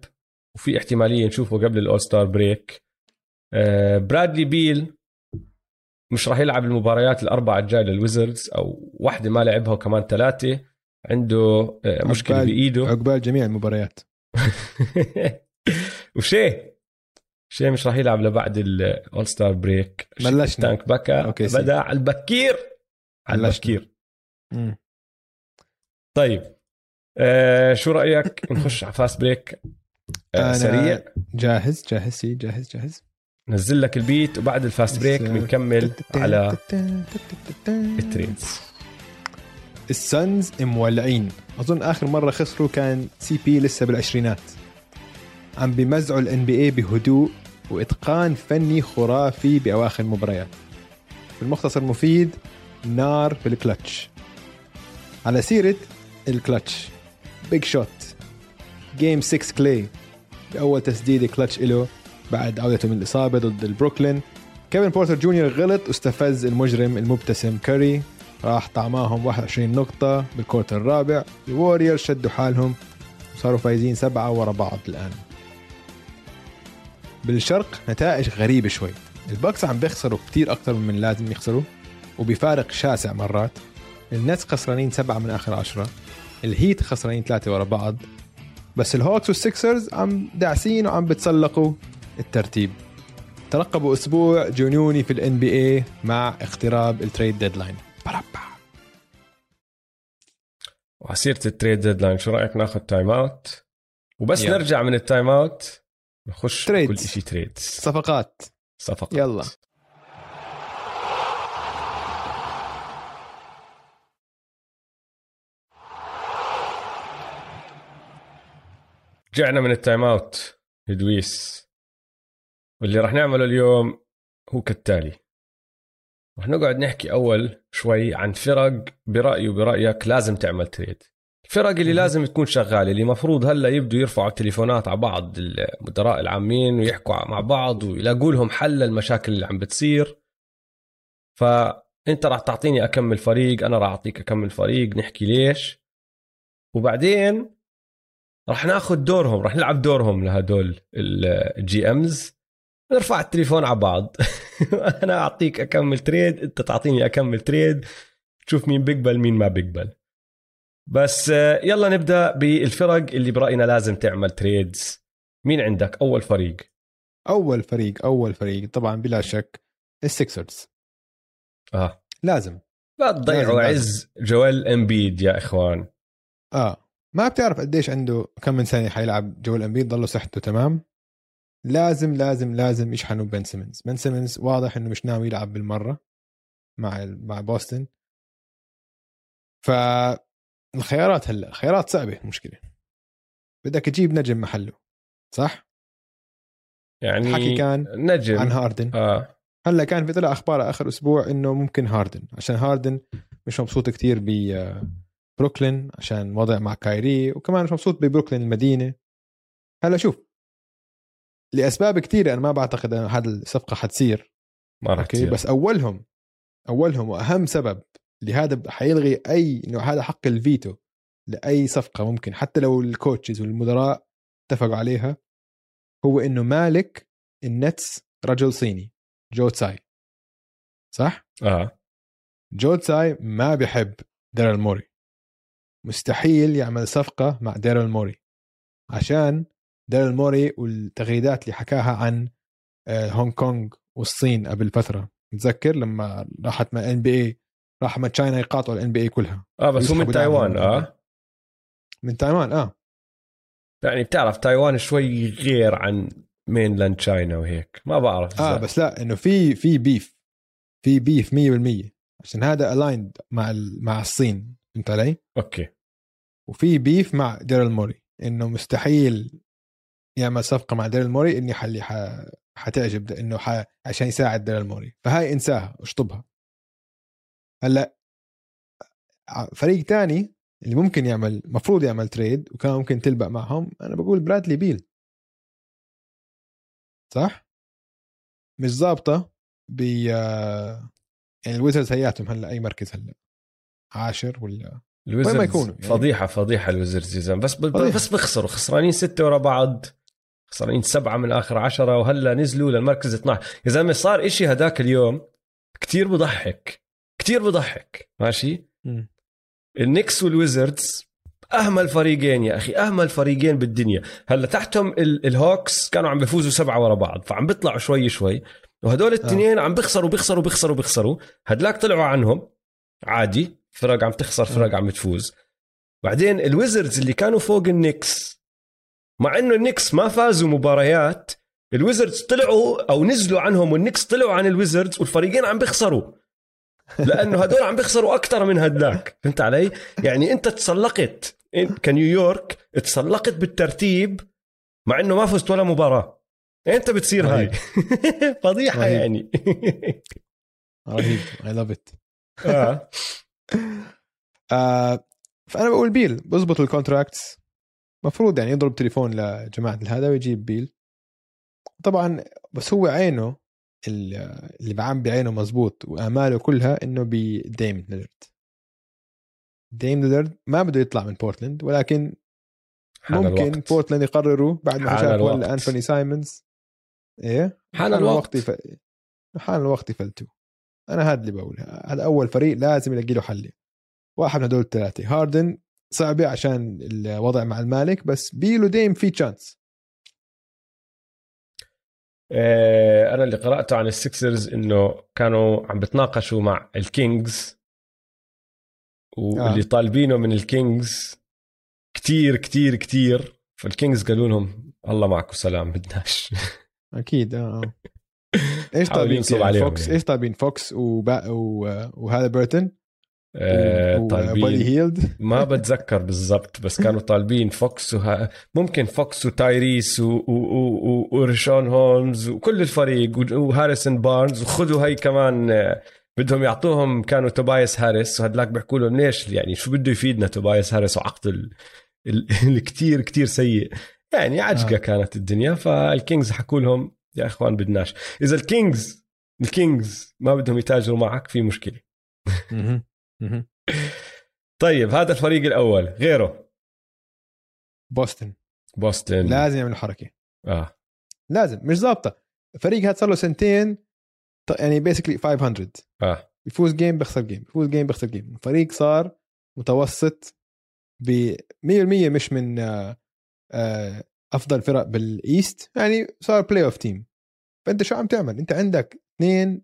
وفي احتمالية نشوفه قبل ال All-Star break. آه برادلي بيل مش راح يلعب المباريات الأربعة الجاية للويزردز أو واحدة ما لعبها وكمان ثلاثة. عنده آه مشكلة عقبال- بإيده. عقبال جميع المباريات. (laughs) وشي شي مش راح يلعب لبعد الأول ستار بريك بلشنا. تانك بكا أوكي، سي. بدأ على البكير. على. البكير. مم. طيب. آه شو رأيك (laughs) نخش على فاست بريك آه سريع. جاهز جاهز سي جاهز جاهز. نزل لك البيت وبعد الفاست بريك بنكمل على التريدز. السانز مولعين. أظن آخر مرة خسروا كان CP لسه بالعشرينات. عم بمزعوا ال NBA بهدوء وإتقان فني خرافي بأواخر المباريات بالمختصر مفيد نار في الكلتش. على سيرة ال clutch. big shot Game 6 كلاي بأول تسديده كلتش له بعد عودته من الإصابة ضد البروكلين. كيفن بورتر جونيور غلط واستفز المجرم المبتسم كاري. راح طعماهم 21 نقطة بال quarter الرابع. الوريور شدوا حالهم وصاروا فايزين سبعة ورا بعض الآن. بالشرق نتائج غريبة شوي. الباكس عم بيخسروا كتير أكتر من لازم يخسروا وبفارق شاسع مرات. النتس خسرانين سبعة من آخر عشرة. الهيت خسرانين ثلاثة ورا بعض. بس الهوكس والسكسرز عم داعسين وعم بتسلقوا الترتيب. ترقبوا أسبوع جنوني في الان BA مع اقتراب ال trade deadline برابا. وعسيرة ال trade deadline شو رأيك ناخذ time out وبس يلا. نرجع من ال time out نخش Trades. كل شيء trades صفقات. صفقات. يلا. رجعنا من ال time out لدويس. واللي راح نعمله اليوم هو كالتالي. راح نقعد نحكي أول شوي عن فرق برايي وبرأيك لازم تعمل trade الفرق اللي. لازم تكون شغالة اللي مفروض هلا يبدوا يرفعوا تليفونات على بعض المدراء العامين ويحكوا مع بعض ويلاقوا لهم حل للمشاكل اللي عم بتصير. فأنت راح تعطيني أكم فريق أنا راح أعطيك أكم فريق نحكي ليش. وبعدين راح ناخذ دورهم راح نلعب دورهم لهدول ال GMs نرفع التليفون على بعض. (laughs) أنا أعطيك أكم trade أنت تعطيني أكم trade تشوف مين بيقبل مين ما بيقبل. بس آه، يلا نبدأ بالفرق اللي برأينا لازم تعمل trades. مين عندك؟ أول فريق. أول فريق أول فريق. طبعا بلا شك السكسرز آه. لازم. لا تضيعوا عز جويل امبيد يا إخوان. آه. ما بتعرف قديش عنده كم من سنه حيلعب جوel امبيد ضله صحته تمام؟ لازم لازم لازم يشحنوا بن سيمنز بن سيمنز واضح إنه مش ناوي يلعب بالمرة مع مع بوسطن فالخيارات هلا خيارات صعبة المشكلة بدك تجيب نجم محله صح؟ يعني الحكي كان نجم. عن هاردن. آه. هلا كان في طلع أخبار آخر أسبوع إنه ممكن هاردن عشان هاردن مش مبسوط كتير ببروكلين عشان وضع مع كايري وكمان مش مبسوط ببروكلين المدينة. هلا شوف لأسباب كثيره أنا ما بعتقد إنه هذه الصفقة حتصير. ما. بس أولهم أولهم وأهم سبب لهذا حيلغي أي إنه هذا حق الفيتو لأي صفقة ممكن حتى لو ال coaches والمدراء اتفقوا عليها هو إنه مالك النتس رجل صيني جو تساي. صح؟ آه. جو تساي ما بيحب ديرل موري. مستحيل يعمل صفقة مع ديرل موري. عشان ديرل موري والتغريدات اللي حكاها عن آه، هونغ كونغ والصين قبل فترة. متذكر لما راحت مع NBA راح مع China يقاطعوا ال NBA كلها. آه بس هو من تايوان من آه؟ من تايوان آه. يعني بتعرف تايوان شوي غير عن mainland China وهيك. ما بعرف آه بس لا إنه في في beef في beef 100% عشان هذا ال end مع مع الصين. فهمت علي؟ okay. وفي beef مع ديرل موري إنه مستحيل يعمل صفقة مع ديرل موري إني حلي ح... حتعجب إنه ح... عشان يساعد ديرل موري فهاي انساها اشطبها هلأ فريق تاني اللي ممكن يعمل مفروض يعمل trade وكان ممكن تلبق معهم أنا بقول برادلي بيل صح؟ مش ظابطة ب آه، يعني الويزرز هياتهم هلأ أي مركز هلأ عاشر ولا الويزردز ما يكونوا يعني. فضيحة فضيحة زلمة بس ب... فضيحة. بس بيخسروا خسرانين ستة ورا بعض خسرانين سبعة من آخر عشرة وهلأ نزلوا للمركز 12 يا زلمة صار إشي هداك اليوم كتير بضحك كتير بضحك ماشي. النكس والويزردز أهمل فريقين يا أخي أهمل فريقين بالدنيا. هلأ تحتهم ال- الهوكس كانوا عم بيفوزوا سبعة ورا بعض فعم بيطلعوا شوي شوي وهدول الاثنين عم بيخسروا بيخسروا بيخسروا بيخسروا. هدلاك طلعوا عنهم عادي فرق عم تخسر فرق عم تفوز بعدين الويزردز اللي كانوا فوق النكس مع إنه النكس ما فازوا مباريات الويزردز طلعوا أو نزلوا عنهم والنكس طلعوا عن الويزردز والفريقين عم بيخسروا. لأنه هدول عم بيخسروا أكثر من هداك. فهمت علي؟ يعني أنت تسلقت. كنيويورك تسلقت بالترتيب مع إنه ما فزت ولا مباراة. أنت بتصير هاي. (laughs) فضيحة. يعني. رهيب. I love it فأنا بقول بيل بظبط ال contracts مفروض يعني يضرب تليفون لجماعة هذا ويجيب بيل. طبعا بس هو عينه اللي بعم بعينه مزبوط وأماله كلها إنه ب Dame Lillard Dame Lillard ما بده يطلع من بورتلاند ولكن ممكن الوقت. بورتلاند يقرروا بعد ما شافوا. ولا انثوني سايمونز. إيه؟ حان الوقت. حان الوقت يفلتوا أنا هذا اللي بقولها هذا أول فريق لازم يلاقي له حل. واحد من هدول الثلاثة. هاردن صعبه عشان الوضع مع المالك بس بيل و Dame في chance أنا اللي قرأته عن السكسرز إنه كانوا عم بتناقشوا مع الكينجز واللي آه. طالبينه من الكينجز كتير كتير كتير فالكينجز قالوا لهم الله معكم سلام بدناش (laughs) أكيد آه آه. (laughs) إيش طالبين يعني فوكس يعني. إيش طالبين فوكس وبا... و... وهذا آه، وبودي طالبين هيلد ما بتذكر بالضبط بس كانوا طالبين فوكس وها ممكن فوكس وتايريس و- و- و- و- وريشون هولمز وكل الفريق و- وهاريسون بارنز وخذوا هاي كمان آه، بدهم يعطوهم كانوا توبايس هاريس وهدلاك بيحكوا لهم ليش يعني شو بده يفيدنا توبايس هاريس وعقد ال- ال- (laughs) الكتير كتير سيء يعني عجقة آه. آه. كانت الدنيا فالكينجز حكوا لهم يا إخوان بدناش إذا الكينجز الكينجز ما بدهم يتاجروا معك في مشكلة. طيب هذا الفريق الأول. غيره. بوسطن. بوسطن. لازم يعملوا حركة. آه. لازم. مش ظابطة. الفريق هذا صار له سنتين يعني basically 500 آه. يفوز game بيخسر game يفوز game بيخسر game الفريق صار متوسط ب 100% مش من آه، آه، أفضل فرق بال East يعني صار playoff team فأنت شو عم تعمل؟ أنت عندك اثنين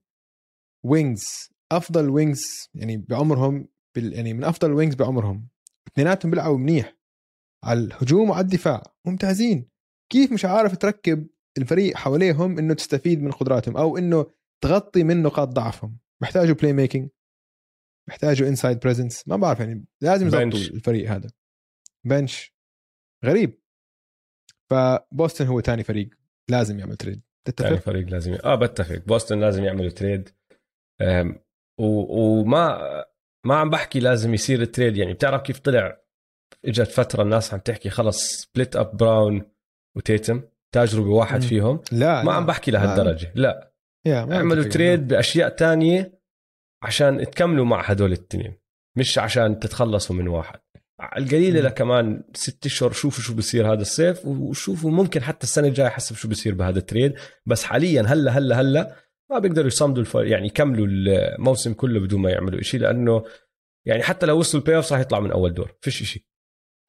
wings أفضل wings يعني بعمرهم بال يعني من أفضل wings بعمرهم. اثنيناتهم بيلعبوا منيح. على الهجوم وعلى الدفاع. ممتازين. كيف مش عارف تركب الفريق حواليهم إنه تستفيد من قدراتهم أو إنه تغطي من نقاط ضعفهم؟ محتاجوا playmaking محتاجوا inside presence ما بعرف يعني لازم يظبطوا bench. الفريق هذا. bench غريب. فبوسطن هو ثاني فريق لازم يعمل trade ثاني تتفق فريق لازم ي... آه بتفق. بوسطن لازم يعملوا trade. وما ما عم بحكي لازم يصير ال trade يعني بتعرف كيف طلع إجت فترة الناس عم تحكي خلص split up براون وتيتم تاجروا بواحد مم. فيهم لا ما لا. عم بحكي لهالدرجة لا اعملوا. تريد بأشياء تانية عشان تكملوا مع هدول الاثنين مش عشان تتخلصوا من واحد القليلة. لكمان ست أشهر شوفوا شو بصير هذا الصيف وشوفوا ممكن حتى السنة الجاية حسب شو بصير بهذا ال trade بس حاليا هلأ هلأ هلأ ما بيقدروا يصمدوا الف... يعني يكملوا الموسم كله بدون ما يعملوا شيء لأنه يعني حتى لو وصلوا ال playoff راح يطلع من أول دور فيش شيء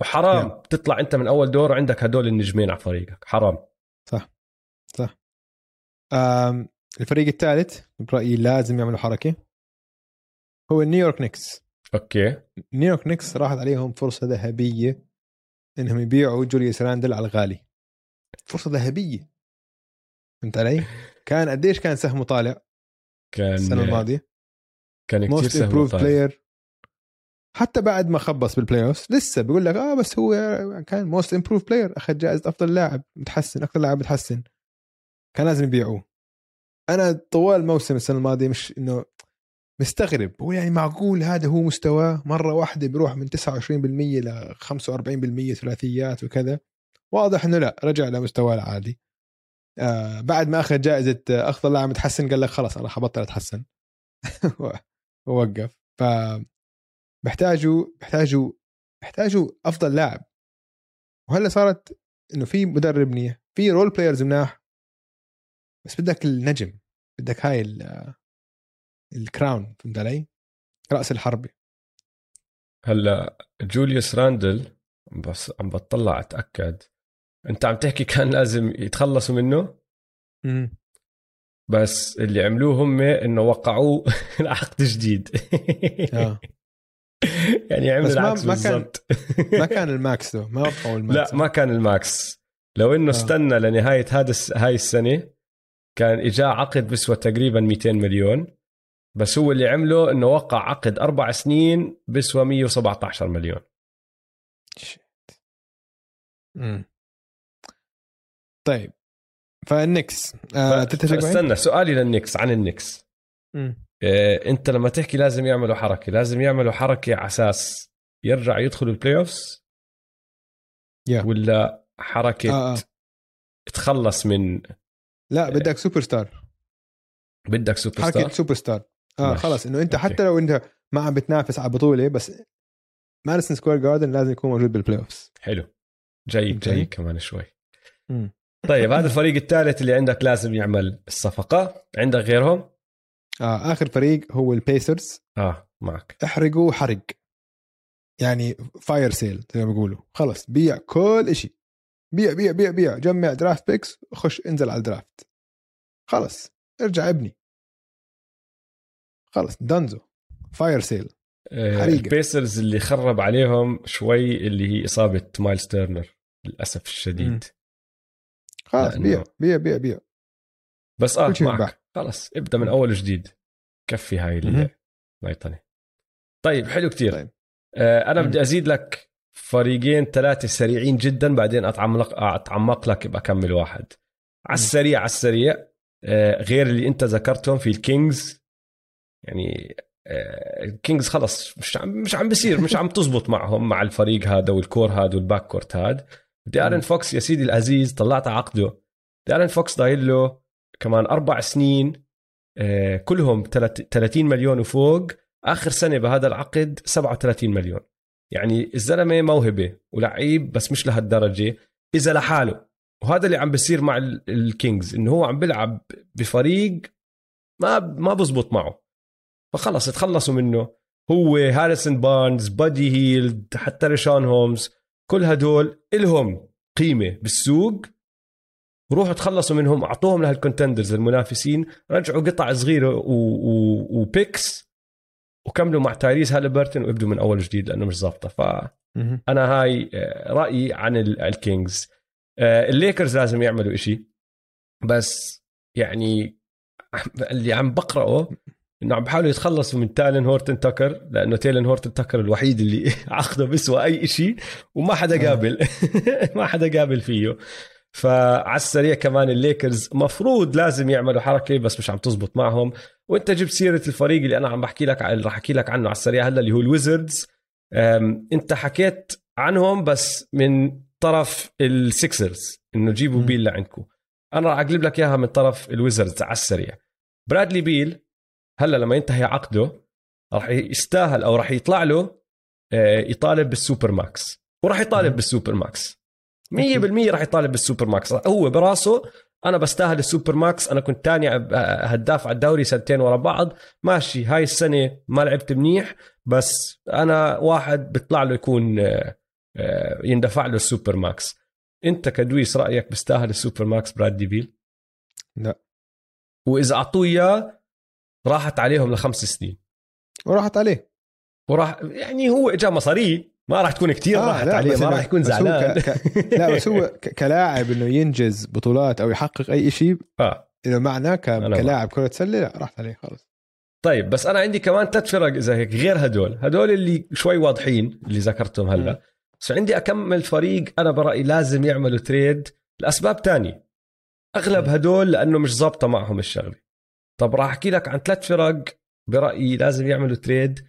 وحرام نعم. تطلع أنت من أول دور وعندك هدول النجمين على فريقك حرام. آم، الفريق الثالث برأيي لازم يعملوا حركة. هو نيويورك نيكس. أوكي. نيويورك نيكس راحت عليهم فرصة ذهبية إنهم يبيعوا جوليوس راندل على الغالي. فرصة ذهبية. فهمت علي؟ كان قديش كان سهمه طالع كان السنة الماضية؟ كان كثير improved طالع. player حتى بعد ما خبص بال playoff لسه بيقول لك آه بس هو كان most improved player أخذ جائزة أفضل لاعب متحسن أكثر لاعب متحسن. كان لازم يبيعوه. أنا طوال الموسم السنة الماضية مش إنه مستغرب. هو يعني معقول هذا هو مستواه؟ مرة واحدة بيروح من 29% ل 45% ثلاثيات وكذا. واضح إنه لا رجع لمستواه العادي. آه بعد ما أخذ جائزة آه، افضل لاعب متحسن قال لك خلاص أنا حبطل أتحسن. (laughs) ووقف. ف بيحتاجوا بيحتاجوا بيحتاجوا أفضل لاعب. وهلأ صارت إنه في مدرب منيح في role players مناح. بس بدك النجم بدك هاي ال crown فهمت علي؟ رأس الحربة. هلأ جوليوس راندل بس عم بطلع أتأكد انت عم تحكي كان لازم يتخلصوا منه. مم. بس اللي عملوه هم إنه وقعوه (laughs) العقد جديد. آه. (laughs) يعني عملوا العكس ما كان (laughs) ما كان ال max though ما وقعوا ال max. لا ما كان ال max. لو إنه آه. استنى لنهاية هذا هاي السنة كان اجاه عقد بسوى تقريبا 200 مليون. بس هو اللي عمله إنه وقع عقد أربع سنين بسوى 117 مليون. امم طيب. فالنكس آه استنى سؤالي للنكس عن النكس. آه انت لما تحكي لازم يعملوا حركة لازم يعملوا حركة على أساس يرجع يدخلوا ال playoffs yeah. ولا حركة آه آه. تخلص من لا بدك سوبر ستار بدك سوبر ستار حركة سوبر ستار آه خلص إنه أنت أوكي. حتى لو أنت ما عم بتنافس على بطولة بس ماديسون سكوير جاردن لازم يكون موجود بال playoffs حلو جاي جاي كمان شوي. طيب هذا الفريق الثالث اللي عندك لازم يعمل الصفقة. عندك غيرهم؟ آه آخر فريق هو البيسرز. آه معك. احرقوا حرق. يعني fire sale زي ما بيقولوا. خلص بيع كل شيء بيع بيع بيع بيع. جمع draft picks خش انزل على ال draft خلص ارجع ابني. خلص done so fire sale حريقة البيسرز اللي خرب عليهم شوي اللي هي إصابة مايلز تيرنر للأسف الشديد. خلاص بيع بيع بيع بيع. بس آه معك. خلص ابدأ من أول وجديد. كفي هاي الميطنه طيب حلو كتير. طيب. آه أنا بدي أزيد لك فريقين ثلاثة سريعين جدا بعدين اتعمق أتعمق لك بكمل واحد على السريع على السريع. آه غير اللي أنت ذكرتهم في الكينجز. يعني الكينجز آه، خلص مش عم مش عم بصير مش عم تزبط معهم مع الفريق هذا وال core هذا وال backcourt هذا. دارين فوكس يا سيدي العزيز طلعت عقده. دارين فوكس ضايل له كمان أربع سنين آه، كلهم 30 مليون وفوق. آخر سنة بهذا العقد 37 مليون. يعني الزلمة موهبة ولعيب بس مش لهالدرجة إذا لحاله. وهذا اللي عم بيصير مع الكينجز إنه هو عم بيلعب بفريق ما ما بزبط معه. فخلص تخلصوا منه. هو هاريسون بارنز بادي هيلد حتى ريشان هومز كل هدول إلهم قيمة بالسوق. روحوا تخلصوا منهم أعطوهم لهال contenders المنافسين. رجعوا قطع صغيرة و... و... و picks وكملوا مع تايريس هالبرتون وابدوا من أول جديد لأنه مش ظابطة. فانا هاي آه، رأيي عن الكينجز. آه، الليكرز لازم يعملوا إشي. بس يعني اللي عم بقرأه إنه عم بحاولوا يتخلصوا من تالن هورتن تاكر لأنه تيلن هورتن تاكر الوحيد اللي (laughs) عقده بيسوى أي شيء وما حدا آه. قابل. (laughs) ما حدا قابل فيه. فعلى السريع كمان الليكرز مفروض لازم يعملوا حركة بس مش عم تزبط معهم. وأنت جبت سيرة الفريق اللي أنا عم بحكي لك راح أحكي لك عنه على السريع هلا اللي هو الويزردز. أنت حكيت عنهم بس من طرف السكسرز إنه جيبوا بيل لعندكم. أنا راح أقلب لك إياها من طرف الويزردز على السريع. برادلي بيل هلا لما ينتهي عقده راح يستاهل أو راح يطلع له آه، يطالب بال supermax. وراح يطالب بال supermax. 100% راح يطالب بال supermax. هو براسه أنا بستاهل ال supermax. أنا كنت ثاني هداف على الدوري سنتين ورا بعض. ماشي هاي السنة ما لعبت منيح بس أنا واحد بيطلع له يكون آه، آه، يندفع له ال supermax. أنت كدويس رأيك بيستاهل ال supermax براد بيل لا. وإذا أعطوه إياه راحت عليهم لخمس سنين. وراحت عليه. وراح يعني هو اجى مصاري ما راح تكون كثير آه راحت عليه ما راح يكون زعلان. ك... ك... (laughs) لا بس هو ك... كلاعب إنه ينجز بطولات أو يحقق أي شيء آه. إذا معناه ك... كلاعب كرة سلة لا راحت عليه خلص. طيب بس أنا عندي كمان ثلاث فرق إذا هيك غير هدول. هدول اللي شوي واضحين اللي ذكرتهم هلأ. بس عندي أكمل فريق أنا برأيي لازم يعملوا تريد لأسباب تانية. أغلب هدول لأنه مش ظابطة معهم الشغلة. طب راح أحكي لك عن ثلاث فرق برأيي لازم يعملوا trade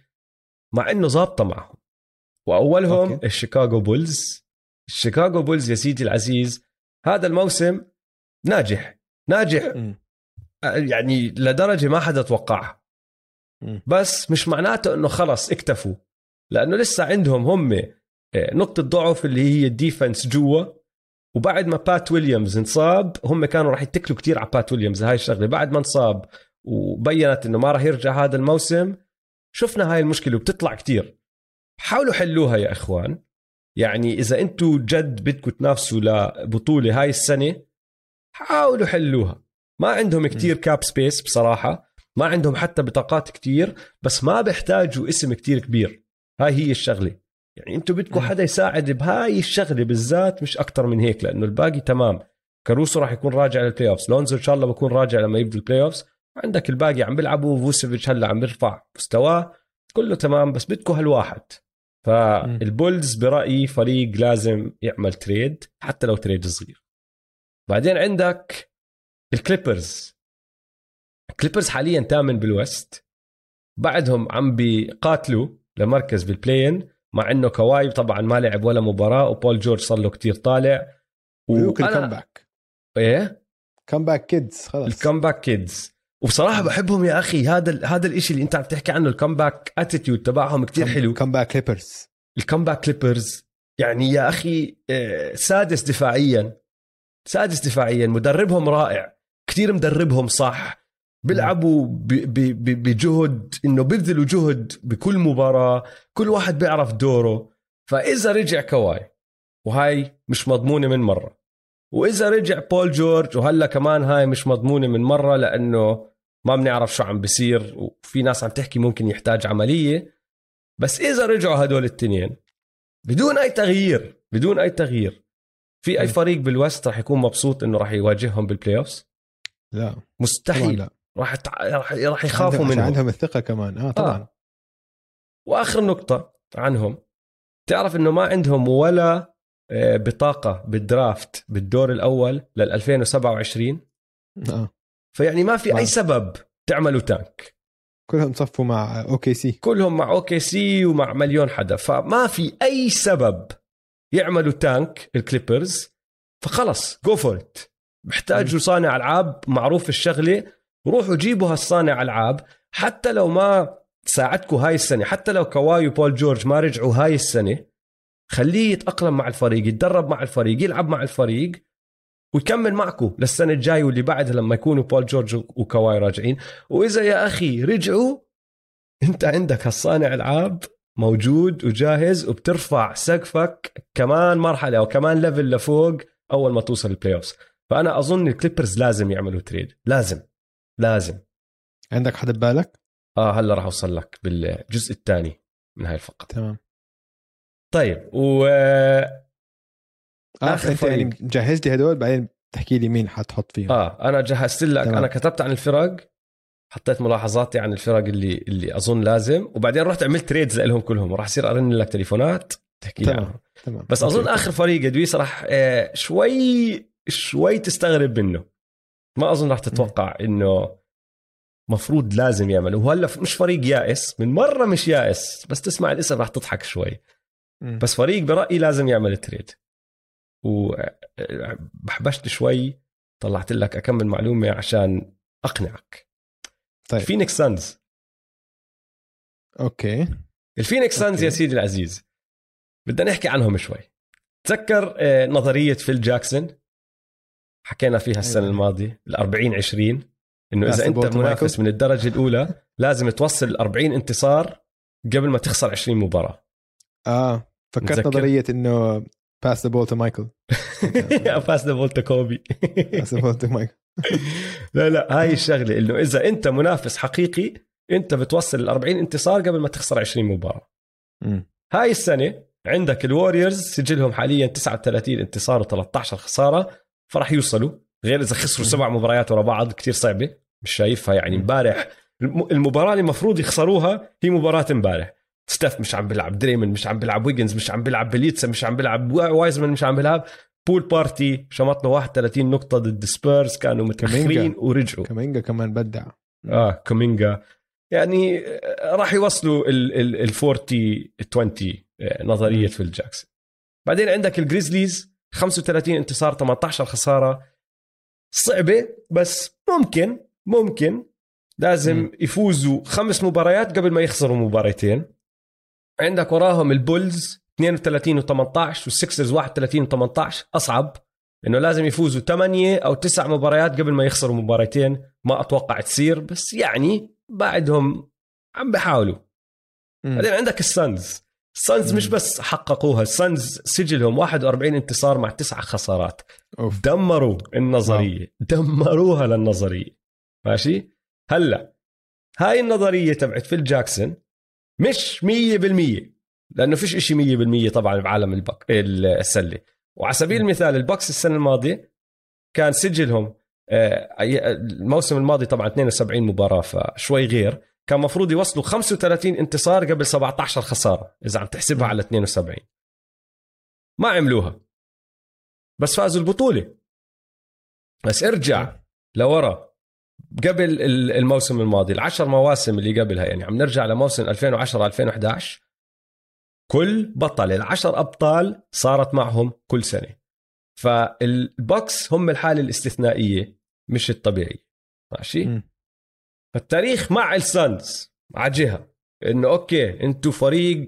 مع إنه ظابطة معهم وأولهم أوكي. الشيكاغو بولز الشيكاغو بولز يا سيدي العزيز هذا الموسم ناجح ناجح مم. يعني لدرجة ما حدا توقعها. بس مش معناته إنه خلص اكتفوا لأنه لسه عندهم هم آه، نقطة ضعف اللي هي ال defense جوا وبعد ما بات ويليامز انصاب هم كانوا راح يتكلوا كتير على بات ويليامز هاي الشغلة. بعد ما انصاب وبينت إنه ما راح يرجع هذا الموسم شفنا هاي المشكلة وبتطلع كتير. حاولوا حلوها يا إخوان. يعني إذا أنتم جد بدكم تنافسوا لبطولة هاي السنة حاولوا حلوها. ما عندهم كتير cap space بصراحة. ما عندهم حتى بطاقات كتير بس ما بيحتاجوا اسم كتير كبير. هاي هي الشغلة. يعني أنتم بدكم. حدا يساعد بهاي الشغلة بالذات مش أكتر من هيك لأنه الباقي تمام. كاروسو راح يكون راجع لل playoffs لونزو إن شاء الله بكون راجع لما يبدوا ال playoffs عندك الباقي عم بيلعبوا فوسيفيتش هلأ عم بيرفع مستواه. كله تمام بس بدكم هالواحد. فالبولز برأيي فريق لازم يعمل trade حتى لو trade صغير. بعدين عندك الكليبرز. الكليبرز حاليا ثامن بال West بعدهم عم بيقاتلوا لمركز بال play-in مع إنه كواي طبعا ما لعب ولا مباراة وبول جورج صار له كتير طالع. ملوك وأنا- ال comeback إيه؟ comeback kids خلص ال comeback kids. وبصراحة بحبهم يا أخي. هذا ال- هذا الشيء اللي أنت عم تحكي عنه ال comeback attitude تبعهم كتير حلو. comeback Clippers ال comeback Clippers يعني يا أخي آه، سادس دفاعيا سادس دفاعيا مدربهم رائع. كتير مدربهم صح. بيلعبوا بجهد إنه بيبذلوا جهد بكل مباراة كل واحد بيعرف دوره. فإذا رجع كواي وهاي مش مضمونة من مرة. وإذا رجع بول جورج وهلا كمان هاي مش مضمونة من مرة لأنه ما بنعرف شو عم بيصير وفي ناس عم تحكي ممكن يحتاج عملية. بس إذا رجعوا هدول الاثنين بدون أي تغيير بدون أي تغيير. في أي. فريق بالوست راح يكون مبسوط إنه راح يواجههم بالبلاي لا. مستحيل. لا. راح تع... راح راح يخافوا منهم. عندهم الثقة كمان. آه طبعا. آه. وآخر نقطة عنهم. تعرف إنه ما عندهم ولا آه، بطاقة بالدرافت بالدور الأول لل 2027 آه. فيعني ما في. أي سبب تعملوا تانك. كلهم صفوا مع OKC. كلهم مع OKC ومع مليون حدا. فما في أي سبب يعملوا tank الكليبرز. فخلص go for it بحتاجوا صانع ألعاب معروف الشغلة روحوا جيبوا هالصانع ألعاب. حتى لو ما ساعدكم هاي السنة حتى لو كواي وبول جورج ما رجعوا هاي السنة خليه يتأقلم مع الفريق يتدرب مع الفريق يلعب مع الفريق ويكمل معكم للسنة الجاية واللي بعدها لما يكونوا بول جورج وكواي راجعين. وإذا يا أخي رجعوا أنت عندك هالصانع ألعاب موجود وجاهز وبترفع سقفك كمان مرحلة أو كمان level لفوق أول ما توصل ال playoffs فأنا أظن الكليبرز لازم يعملوا trade لازم. لازم عندك حدا ببالك؟ آه هلا راح أوصل لك بالجزء الثاني من هاي الفقرة تمام طيب و آه آخر أنت يعني فريق. مجهز لي هدول بعدين تحكي لي مين حتحط فيهم آه أنا جهزت لك تمام. أنا كتبت عن الفرق حطيت ملاحظاتي عن الفرق اللي اللي أظن لازم وبعدين رحت عملت تريدز لهم كلهم وراح يصير أرن لك تليفونات تحكي لي تمام. تمام بس. أظن آخر فريق ادويس راح آه، شوي شوي تستغرب منه ما أظن راح تتوقع إنه مفروض لازم يعمل. وهلأ مش فريق يائس من مرة مش يائس بس تسمع الاسم راح تضحك شوي. بس فريق برأيي لازم يعمل trade. وبحبشت شوي طلعت لك أكمل معلومة عشان أقنعك. طيب. فينيكس سانز. okay. الفينيكس سانز. يا سيدي العزيز بدنا نحكي عنهم شوي. تذكر آه، نظرية فيل جاكسون؟ حكينا فيها السنة أيوة. الماضية ال 40 20 انه إذا أنت منافس. من الدرجة الأولى لازم توصل ال 40 انتصار قبل ما تخسر 20 مباراة آه فكرت؟ نظرية إنه pass the ball to Michael pass the ball Kobe pass the ball to Michael لا لا هاي الشغلة إنه إذا أنت منافس حقيقي أنت بتوصل ال 40 انتصار قبل ما تخسر 20 مباراة. هاي السنة عندك الوريورز سجلهم حاليا 39 انتصار و13 خسارة فراح يوصلوا غير إذا خسروا. سبع مباريات ورا بعض كتير صعبة مش شايفها يعني امبارح الم- المباراة اللي المفروض يخسروها هي مباراة امبارح ستيف مش عم بيلعب دريمن مش عم بيلعب ويجنز مش عم بيلعب بليتسا مش عم بيلعب وا- وايزمان مش عم بيلعب. بول بارتي شمط له 31 نقطة ضد سبيرز كانوا كامينجا. ورجعوا. كامينجا كمان بدع. آه كومينجا يعني آه، راح يوصلوا ال ال ال 40 20 آه، نظرية مم. فيل جاكسون. بعدين عندك الجريزليز. 35 انتصار 18 خسارة. صعبة بس ممكن ممكن لازم مم. يفوزوا خمس مباريات قبل ما يخسروا مباريتين. عندك وراهم البولز 32 و18 والسكسرز 31 و18 أصعب انه لازم يفوزوا 8 أو 9 مباريات قبل ما يخسروا مباريتين. ما أتوقع تصير بس يعني بعدهم عم بحاولوا. بعدين عندك السانز. السانز مش. بس حققوها. السانز سجلهم 41 انتصار مع تسعة خسارات. أوف. دمروا النظرية. دمروها للنظرية. ماشي؟ هلا هاي النظرية تبعت فيل جاكسون مش 100% لأنه فيش إشي 100% طبعا بعالم البك السلة. وعلى سبيل المثال البكس السنة الماضية كان سجلهم آه، الموسم الماضي طبعا 72 مباراة فشوي غير. كان مفروض يوصلوا 35 انتصار قبل 17 خسارة إذا عم تحسبها على 72 ما عملوها. بس فازوا البطولة. بس ارجع لورا. قبل ال- الموسم الماضي العشر مواسم اللي قبلها يعني عم نرجع لموسم 2010 2011 كل بطل العشر أبطال صارت معهم كل سنة. فالبوكس هم الحالة الاستثنائية مش الطبيعية. ماشي. فالتاريخ مع السانز على جهة إنه okay أنتم فريق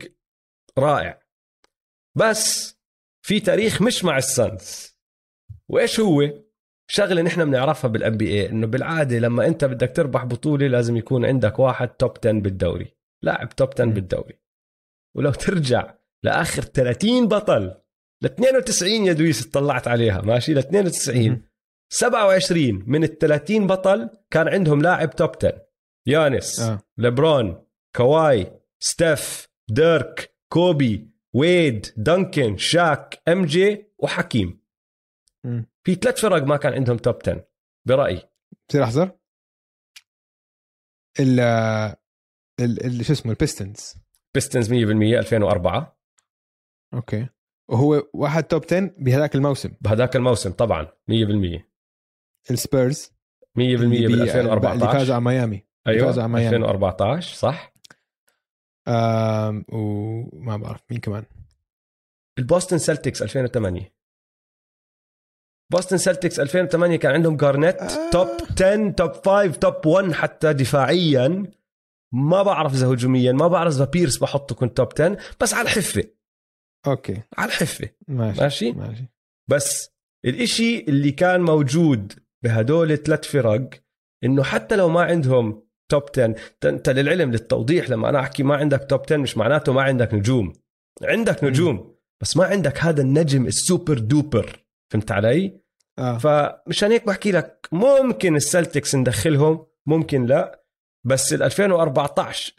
رائع. بس في تاريخ مش مع السانز وإيش هو؟ شغلة نحن بنعرفها بال NBA إنه بالعادة لما أنت بدك تربح بطولة لازم يكون عندك واحد top 10 بالدوري. لاعب top 10 م. بالدوري. ولو ترجع لآخر 30 بطل ل 92 يا دويس اطلعت عليها ماشي؟ ل 92 مم. 27 من ال 30 بطل كان عندهم لاعب top 10 يانيس آه. ليبرون كواي ستيف ديرك كوبي ويد دانكن شاك ام جي وحكيم. مم. في ثلاث فرق ما كان عندهم top 10 برأيي. بصير أحذر؟ ال ال ال- شو اسمه البيستونز. بيستونز 100% 2004 أوكي. وهو واحد top 10 بهذاك الموسم. بهذاك الموسم طبعا 100% 100% السبيرز بال اللي فازوا 2014 على ميامي. أيوه فازوا على ميامي. 2014 صح؟ آم وما بعرف مين كمان؟ البوستن سلتكس 2008 بوستن سلتكس 2008 كان عندهم جارنيت آه. top 10 top 5 top 1 حتى دفاعيا. ما بعرف إذا هجوميا ما بعرف إذا بيرس بحطه كنت top 10 بس على الحفة. أوكي. على الحفة. ماشي ماشي؟ ماشي. بس الإشي اللي كان موجود بهدول الثلاث فرق إنه حتى لو ما عندهم top 10 ت- انت للعلم للتوضيح لما أنا أحكي ما عندك top 10 مش معناته ما عندك نجوم. عندك نجوم بس ما عندك هذا النجم ال super duper. فهمت علي؟ آه. فمشان هيك بحكي لك ممكن السلتكس ندخلهم ممكن لا. بس ال 2014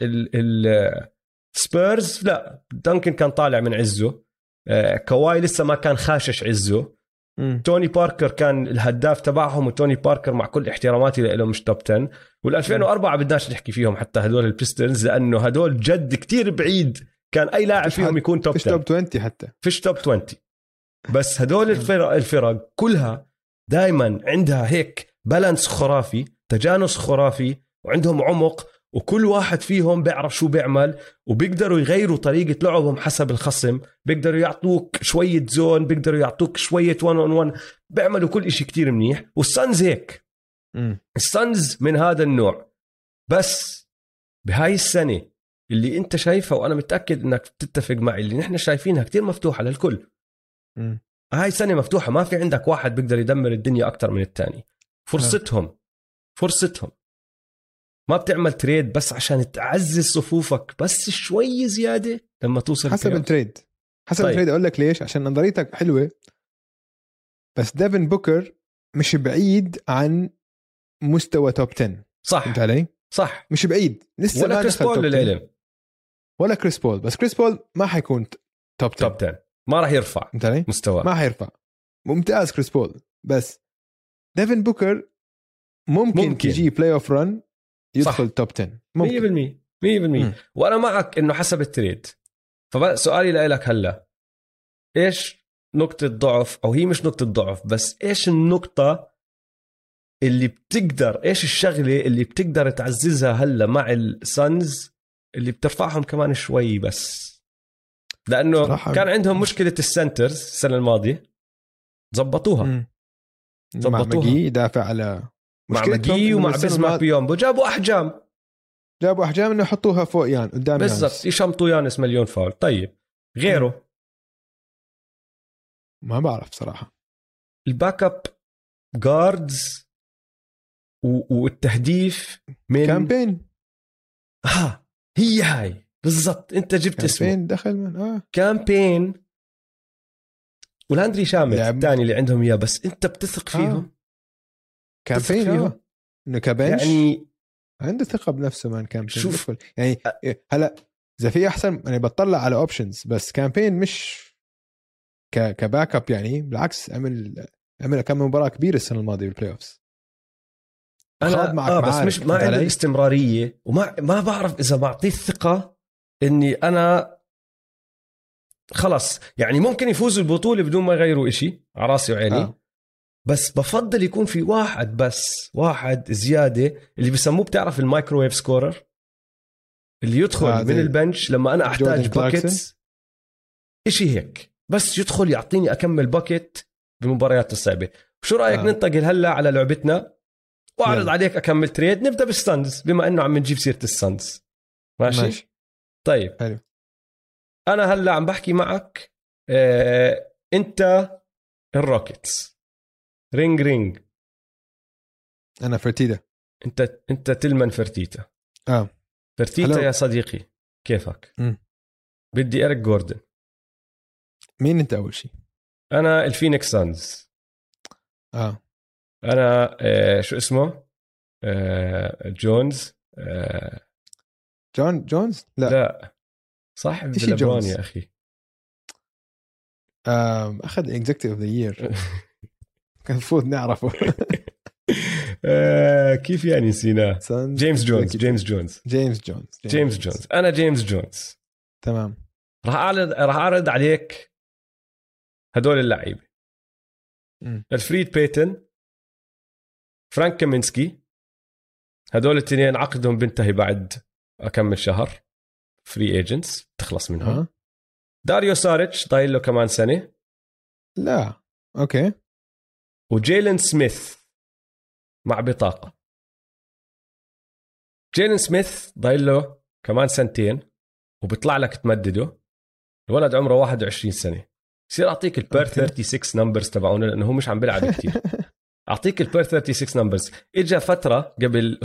السبيرز لا. دانكن كان طالع من عزه. آه، كواي لسه ما كان خاشش عزه. مم. توني باركر كان الهداف تبعهم وتوني باركر مع كل احتراماتي له مش top 10 وال 2004 بدناش نحكي فيهم حتى هدول البيستونز لأنه هدول جد كتير بعيد. كان أي لاعب فيش فيهم يكون top فيش 10 top 20 حتى. فيش top 20 بس هدول الفرق الفرق كلها دائما عندها هيك balance خرافي تجانس خرافي وعندهم عمق وكل واحد فيهم بيعرف شو بيعمل وبيقدروا يغيروا طريقة لعبهم حسب الخصم. بيقدروا يعطوك شوية zone بيقدروا يعطوك شوية 1 on 1 بيعملوا كل إشي كتير منيح. والسانز هيك. مم. السانز من هذا النوع. بس بهاي السنة اللي أنت شايفها وأنا متأكد إنك تتفق معي اللي نحن شايفينها كتير مفتوحة للكل. مم. هاي سنة مفتوحة ما في عندك واحد بيقدر يدمر الدنيا أكتر من الثاني فرصتهم. فرصتهم. ما بتعمل trade بس عشان تعزز صفوفك بس شوي زيادة لما توصل حسب. ال trade حسب طيب. ال trade أقول لك ليش عشان نظريتك حلوة بس ديفن بوكر مش بعيد عن مستوى top 10 صح فهمت علي؟ صح مش بعيد لسه ولا كريس بول top 10. للعلم ولا كريس بول بس كريس بول ما حيكون top 10 top 10 ما راح يرفع فهمت علي؟ مستواه ما حيرفع ممتاز كريس بول بس ديفن بوكر ممكن, ممكن. ممكن. تجي playoff run يدخل صح. top 10 ممكن 100% 100% مم. وأنا معك إنه حسب ال trade. فسؤالي لك هلأ. إيش نقطة ضعف؟ أو هي مش نقطة ضعف بس إيش النقطة اللي بتقدر إيش الشغلة اللي بتقدر تعززها هلأ مع السانز اللي بترفعهم كمان شوي بس؟ لأنه صراحة- كان عندهم مشكلة السنترز السنة الماضية. زبطوها ظبطوها. ماجي يدافع على مع ماجي إنه ومع الماضية بيومبو جابوا أحجام. جابوا أحجام إنه يحطوها فوق يان قدام بالضبط. يشمطوا يانس مليون فاول. طيب غيره؟ ما بعرف صراحة. الباك اب جاردز و- والتهديف من كامبين ها هي هاي. بالضبط أنت جبت اسمه. كامبين دخل من آه. كامبين ولاندري شامت لعب- الثاني اللي عندهم إياه بس أنت بتثق آه. كامبين فيهم. آه إنه كبنش يعني عنده ثقة بنفسه مان كامبين شوف. بدخل. يعني هلا إذا في أحسن أنا بطلع على اوبشنز بس كامبين مش ك كباك اب يعني بالعكس عمل عمل كم مباراة كبيرة السنة الماضية بالبلاي اوفز أنا معك آه بس معارك، مش ما علي؟ الاستمرارية وما ما بعرف إذا بعطيه الثقة إني أنا خلص يعني ممكن يفوزوا البطولة بدون ما يغيروا إشي على رأسي وعيني آه. بس بفضل يكون في واحد بس واحد زيادة اللي بيسموه بتعرف ال microwave scorer اللي يدخل آه، من ال bench لما أنا أحتاج؟ buckets إشي هيك بس يدخل يعطيني أكمل bucket بالمباريات الصعبة شو رأيك آه. ننتقل هلأ على لعبتنا وأعرض يلا. عليك أكمل تريد نبدأ بالستانز بما إنه عم نجيب سيرة ماشي, ماشي. ماشي طيب حلو. أنا هلأ عم بحكي معك آه، أنت الروكيتس رينج رينج. أنا فرتيدا أنت أنت تلمن فرتيتا. آه. فرتيتا. يا صديقي كيفك؟ مم. بدي اريك جوردن. مين أنت أول شيء؟ أنا الفينيكس سانز. آه. أنا آه، شو اسمه؟ آه، جونز. آه، جون جونز؟ لا, لا. صاحب لبرون جونز؟ يا أخي. آه أخذ Executive of the Year كان المفروض نعرفه. (laughs) آه، كيف يعني نسيناه؟ جيمس جونز. جيمس جونز. جيمس جونز جيمس جونز. أنا جيمس جونز. تمام. راح اعرض راح أعرض عليك هدول اللعيبة. الفريد بيتن فرانك كامينسكي هدول الاثنين عقدهم بينتهي بعد كم شهر. free agents تخلص منهم. آه داريو ساريتش ضايل له كمان سنة. لا. okay. وجيلن سميث مع بطاقة. جيلن سميث ضايل له كمان سنتين وبيطلع لك تمدده. الولد عمره 21 سنة. بصير أعطيك ال per okay. 36 numbers تبعونه لأنه هو مش عم بيلعب كثير (laughs) أعطيك ال per 36 numbers اجى فترة قبل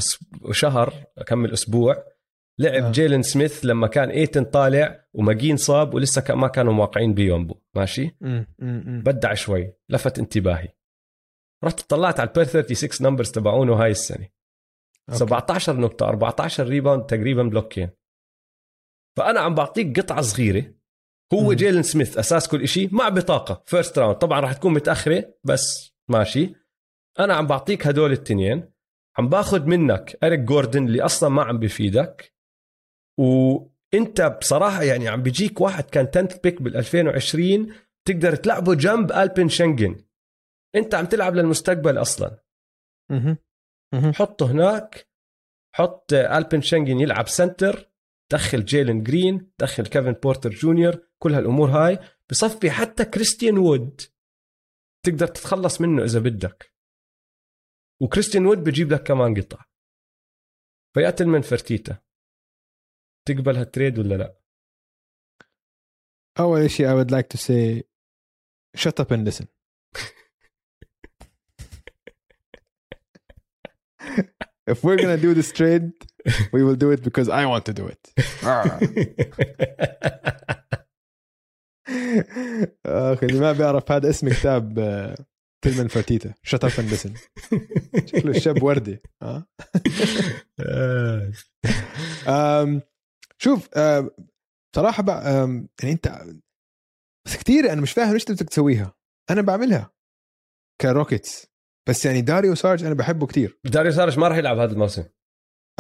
شهر كم أسبوع لعب آه. جيلن سميث لما كان إيتن طالع ومكجي انصاب ولسه ما كانوا موقعين بيومبو. ماشي. بدع شوي لفت انتباهي. رحت طلعت على ال per 36 numbers تبعونه هاي السنة. okay. 17 نقطة 14 rebound تقريبا block ين. فأنا عم بعطيك قطعة صغيرة. هو. جيلن سميث أساس كل شيء مع بطاقة. first round طبعا راح تكون متأخرة بس ماشي. أنا عم بعطيك هدول التنين. عم باخذ منك أريك جوردن اللي أصلا ما عم بفيدك. وأنت بصراحة يعني عم بيجيك واحد كان 10th pick بال 2020 تقدر تلعبه جنب ألبن شنجن. انت عم تلعب للمستقبل أصلا. حطه هناك حط البن شنجن يلعب center دخل جيلن جرين دخل كيفن بورتر جونيور كل هالأمور هاي. بصفي حتى كريستيان وود تقدر تتخلص منه إذا بدك. وكريستيان وود بجيب لك كمان قطع. فيقتل من فرتيتا. تقبل هالتريد ولا لا؟ أول شيء I would like to say shut up and listen. If we're gonna do this trade we will do it because I want to do it. (laughs) اخ اللي ما بيعرف هذا اسم كتاب آه، تلمن فرتيتا shut up and listen. شكله الشاب وردي. (laughs) أم، شوف بصراحة بقى يعني انت بس كثير أنا مش فاهم إيش بدك تسويها أنا بعملها. ك روكيتس. بس يعني داريو سارج أنا بحبه كثير داريو سارج ما راح يلعب هذا الموسم.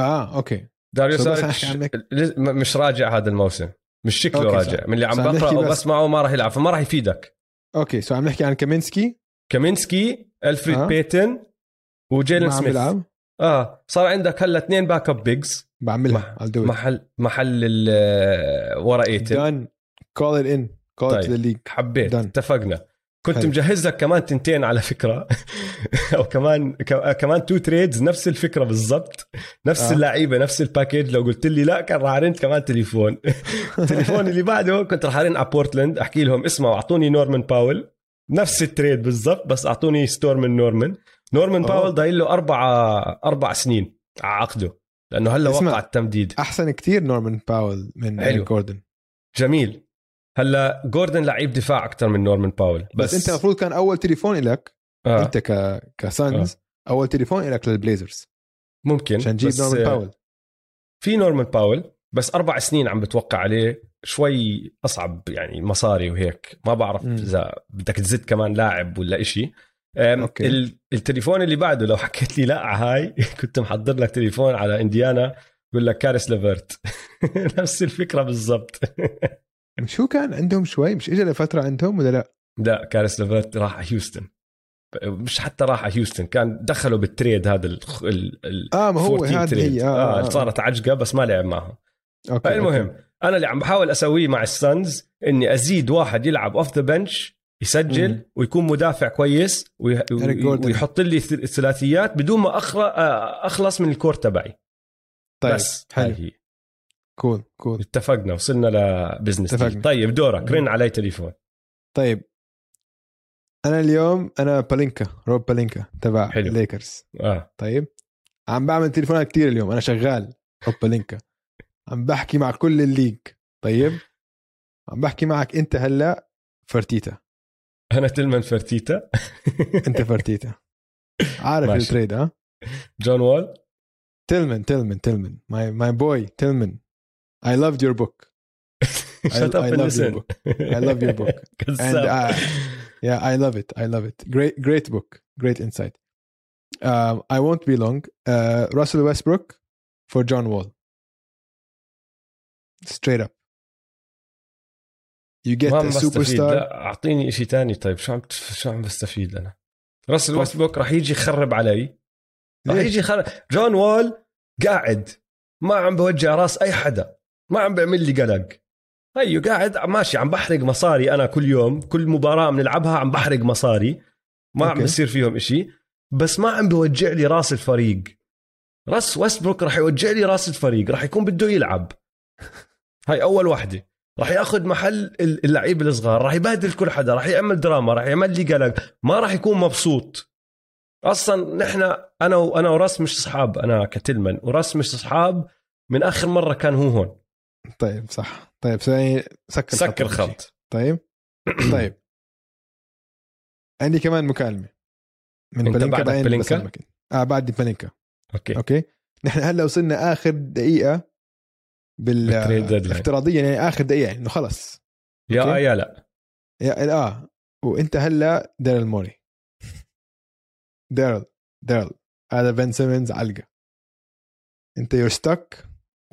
آه okay. داريو سارج مش راجع هذا الموسم. مش شكله okay، راجع. صح. من اللي عم بقرا بس- وبسمعه ما راح يلعب فما راح يفيدك. okay so عم نحكي عن كامينسكي. كامينسكي ألفريد آه. آه. بيتن وجيلن سميث. بيلعب. آه صار عندك هلا اثنين backup bigs بعملها it. محل محل ال- ورا ايتن call it in. Call it طيب. حبيت. Done. اتفقنا. كنت حلو. مجهز لك كمان تنتين على فكرة (laughs) أو كمان كمان two trades نفس الفكرة بالضبط نفس آه. اللعيبة نفس ال package لو قلت لي لا كان راح أرن كمان تليفون (laughs) التليفون اللي بعده كنت راح أرن على بورتلاند أحكي لهم اسمعوا أعطوني نورمان باول نفس ال trade بالضبط بس أعطوني ستور من نورمان نورمان أوه. باول ضايل له أربع أربع سنين على عقده لأنه هلا. وقع التمديد أحسن كتير نورمان باول من. حلو. جوردن جميل هلا جوردن لعيب دفاع أكثر من نورمان باول بس, بس, أنت المفروض كان أول تليفون لك آه. أنت ك كسانز آه. أول تليفون لك للبليزرز ممكن عشان تجيب نورمان آه، باول في نورمان باول بس أربع سنين عم بتوقع عليه شوي أصعب يعني مصاري وهيك ما بعرف. إذا بدك تزيد كمان لاعب ولا إشي okay. ال- التليفون اللي بعده لو (laughs) حكيت لي لا على هاي (laughs) كنت محضر لك تليفون على إنديانا بقول لك كارس ليفرت (laughs) نفس الفكرة بالضبط شو كان عندهم شوي مش اجى لفترة عندهم ولا لا لا كارس ليفرت راح على هيوستن مش حتى راح على هيوستن كان دخلوا بال trade هذا ال آه ما هو 14 هذا trade. هي آه, آه, آه. صارت عجقة بس ما لعب معهم okay. فالمهم okay. أنا اللي عم بحاول أسويه مع السانز إني أزيد واحد يلعب off the bench يسجل مم. ويكون مدافع كويس وي- جوردن. ويحط لي ثلاثيات بدون ما آه، أخلص من ال core تبعي طيب بس حلو. هي cool cool. اتفقنا وصلنا ل business اتفقنا. طيب دورك. رن علي تليفون. طيب. أنا اليوم أنا بالينكا روب بالينكا تبع حلو. الليكرز آه. طيب. عم بعمل تليفونات كتير اليوم. أنا شغال روب بالينكا عم بحكي مع كل ال league. طيب. عم بحكي معك أنت هلأ فرتيتا. أنا تلمن فرتيتا. (laughs) أنت فرتيتا. عارف. التريد ها؟ جون وول؟ تلمن تلمن تلمن. ماي ماي بوي تلمن. I loved your book Shut up I and love your listen. book. I love your book. and uh, yeah I love it I love it great great book great insight um, I won't be long uh, Russell Westbrook for John Wall straight up you get a superstar لا اعطيني شيء تاني طيب شو عم شو عم بستفيد أنا راسل. ويستبروك راح يجي يخرب علي راح؟ يجي يخرب جون وول قاعد ما عم بوجع راس اي حدا ما عم بيعمل لي قلق. هيو قاعد ماشي عم بحرق مصاري أنا كل يوم. كل مباراة بنلعبها عم بحرق مصاري. ما عم okay. بصير فيهم إشي. بس ما عم بوجع لي راس الفريق. راس ويستبروك راح يوجع لي راس الفريق. راح يكون بده يلعب. هاي أول وحده راح ياخذ محل اللعيبه الصغار. راح يبهدل كل حدا. راح يعمل دراما. راح يعمل لي قلق. ما راح يكون مبسوط. أصلا نحن أنا وأنا وراس مش أصحاب أنا كتلمن. وراس مش أصحاب من آخر مرة كان هو هون. طيب صح. طيب سكر سكر أول شيء. خط طيب. (clears throat) طيب. عندي كمان مكالمة. من بلينكا بعدين بلينكا؟ آه بعد بلينكا. أوكي. أوكي. نحن هلأ وصلنا آخر دقيقة بال. افتراضيا يعني آخر دقيقة إنه خلص. يا. آه يا لا. يا آه. وأنت هلأ ديرل موري. ديرل ديرل هذا بن سيمنز علقة. أنت يور ستك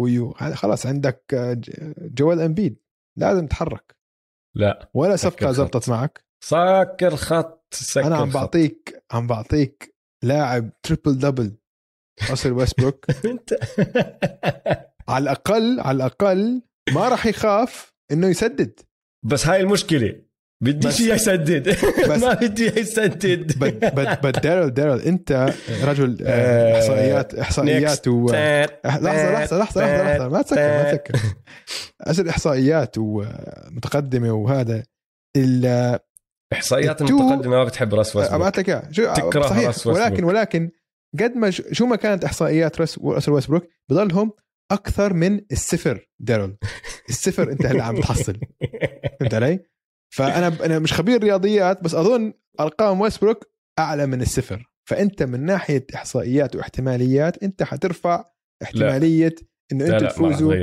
ويو. خلاص عندك آه، جوال امبيد لازم تتحرك. لا. ولا صفقة خط. زبطت معك. سكر خط سكر أنا عم خط. بعطيك عم بعطيك لاعب triple double راسل ويستبروك. (laughs) أنت. على الأقل على الأقل ما راح يخاف إنه يسدد. بس هاي المشكلة. بدي بس- شيء يسدد. بس- (laughs) ما بدي يسدد. (laughs) بد بد بد دارل دارل أنت رجل آه، آه، احصائيات إحصائيات و لحظة لحظة لحظة لحظة لحظة. ما تسكر ما تسكر. اصل إحصائيات ومتقدمة وهذا ال- إحصائيات المتقدمه ما بتحب رأس ويستبروك ابعت لك إياها. شو تكره صحيح رأس ويستبروك. ولكن ولكن قد ما شو ما كانت إحصائيات راس راسل ويستبروك بضلهم أكثر من الصفر دارل الصفر أنت هلا عم تحصل. (laughs) فهمت علي؟ فأنا أنا مش خبير رياضيات بس أظن أرقام ويستبروك أعلى من الصفر. فأنت من ناحية إحصائيات واحتماليات أنت حترفع احتمالية إنه راح تفوزوا.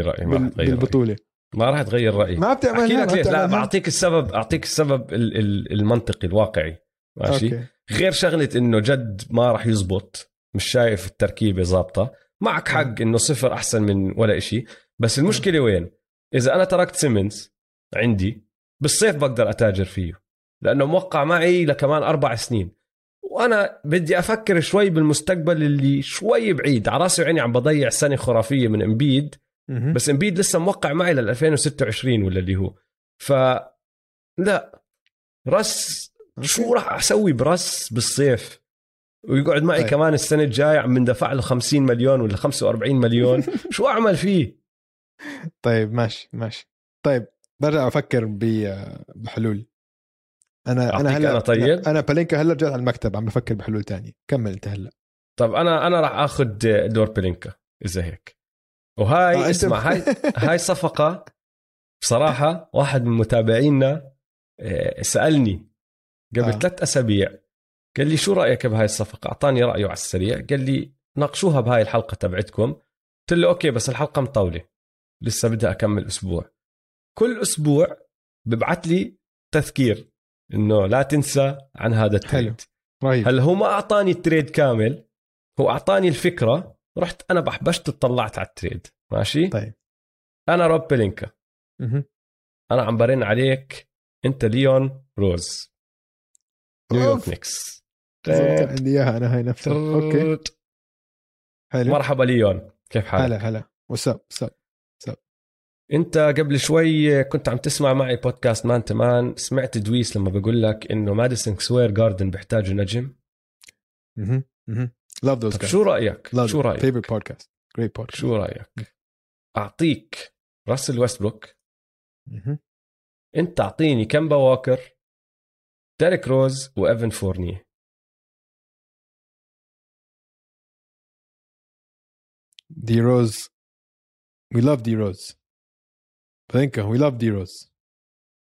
بالبطولة. ما راح تغير رأيي. ما أحكي بتعملها لك ليش؟ لا بعطيك السبب أعطيك السبب ال- ال- المنطقي الواقعي. ماشي؟ okay. غير شغلة إنه جد ما راح يزبط مش شايف التركيبة ظابطة. معك حق إنه صفر أحسن من ولا إشي. بس المشكلة وين؟ إذا أنا تركت سيمنز عندي بالصيف بقدر أتاجر فيه لأنه موقع معي لكمان أربع سنين. وأنا بدي أفكر شوي بالمستقبل اللي شوي بعيد. على رأسي وعيني عم بضيع سنة خرافية من امبيد. بس امبيد لسه موقع معي لل 2026 ولا اللي هو. ف لا راس شو راح أسوي برس بالصيف؟ ويقعد معي طيب. كمان السنة الجاية عم بندفع له 50 مليون ولا 45 مليون. (laughs) شو أعمل فيه؟ طيب ماشي ماشي. طيب برجع أفكر بحلول أنا أنا هلأ أنا طيب؟ أنا بلينكا هلأ رجعت على المكتب عم بفكر بحلول تانية كمل أنت هلأ طب أنا أنا راح اخذ دور بلينكا إذا هيك وهاي آه، اسمع هاي (laughs) هاي صفقة بصراحة واحد من متابعينا آه، سألني قبل. آه. ثلاث أسابيع قال لي شو رأيك بهاي الصفقة أعطاني رأيه على السريع قال لي ناقشوها بهاي الحلقة تبعتكم قلت له okay بس الحلقة مطولة لسه بدها أكم أسبوع كل أسبوع ببعث لي تذكير إنه لا تنسى عن هذا ال trade. رهيب هلا هو ما أعطاني ال trade كامل؟ هو أعطاني الفكرة رحت أنا بحبشت اطلعت على ال trade. ماشي؟ طيب. أنا روب بلينكا. أنا عم برن عليك. أنت ليون روز. نيويورك. نيكس عندي إياها أنا هاي نفسها. okay. حلو مرحبا ليون كيف حالك هلا هلا what's up what's up انت قبل شوي كنت عم تسمع معي بودكاست مان تمان. سمعت دويس لما بقول لك إنه ماديسون سكوير جاردن بيحتاجوا نجم. أها أها love those طب شو رأيك؟ شو رأيك؟ favorite podcast great podcast شو رأيك؟ أعطيك راسل ويستبروك. أنت أعطيني كمبا ووكر ديريك روز وإيفان فورنييه. دي روز. we love دي روز. بلينكا we love دي روز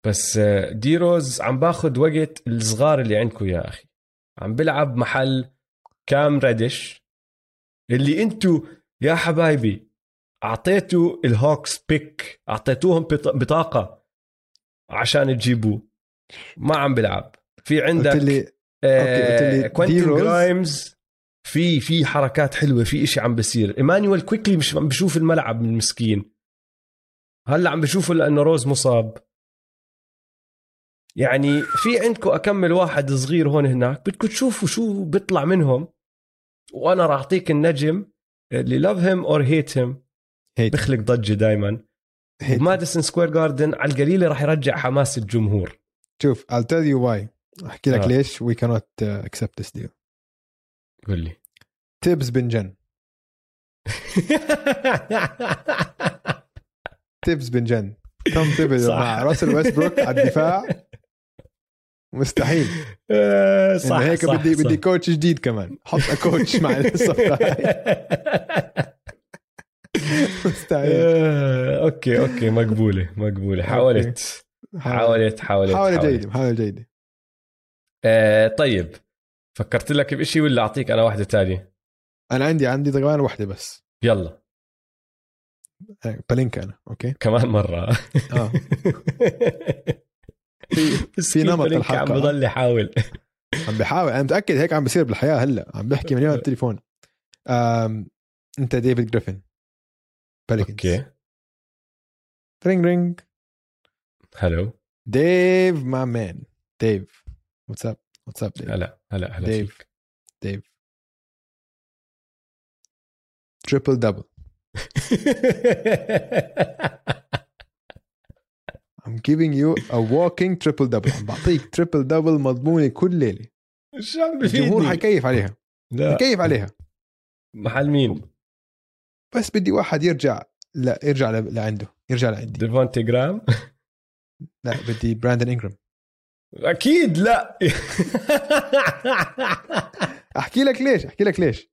بس آه، دي روز عم باخذ وقت الصغار اللي عندكم يا أخي. عم بلعب محل كام ريدش اللي انتو يا حبايبي اعطيتوا الهوكس pick اعطيتوهم بط- بطاقة عشان تجيبوه. ما عم بلعب في عندك قلت لي okay، قلت لي آه كوينتين. جرايمز في في حركات حلوة في إشي عم بصير إيمانويل كويكلي مش عم بشوف الملعب من المسكين. هلا عم بشوفه لأنه روز مصاب. يعني في عندكم أكم واحد صغير هون هناك بدكم تشوفوا شو بيطلع منهم وأنا راح أعطيك النجم اللي love him or hate him بخلق ضجة دائما. ماديسون سكوير جاردن على القليلة راح يرجع حماس الجمهور. شوف I'll tell you why. أحكي لك آه. ليش we cannot uh, accept this deal. قول لي. تيبس بنجن. (laughs) تيبس بنجن. كم (laughs) تيبس صح. مع راسل ويستبروك على الدفاع. مستحيل. (laughs) آه، صح إنه هيك صح بدي صح. بدي coach جديد كمان. حط coach مع (laughs) الصفقه مستحيل. آه، okay okay مقبولة مقبولة. حاولت حاولت. حاولت محاولة جيدة محاولة جيدة. آه طيب. فكرت لك بشيء ولا أعطيك أنا واحدة تانية؟ أنا عندي عندي كمان واحدة بس. يلا. آه، بلينكا أنا okay؟ كمان مرة. آه. (laughs) في في نمط عم الحلقة. بضل يحاول. عم بحاول أنا متأكد هيك عم بصير بالحياة هلأ عم بحكي من يوم (laughs) التليفون آم... أنت ديفيد جريفن. بيليكنز okay. ring ring. hello. ديف my man ديف. what's up what's up ديف هلا هلا هلا ديف. ديف. triple double (laughs) I'm giving you a walking triple double. عم بعطيك triple double مضمونة كل ليلة. شو عم الجمهور حيكيف عليها. لا. حيكيف عليها. محل مين؟ بس بدي واحد يرجع لا يرجع لعنده. يرجع لعندي. ديفونتي جرام؟ (laughs) لا بدي براندن إنجرام. أكيد لا. (laughs) أحكي لك ليش أحكي لك ليش.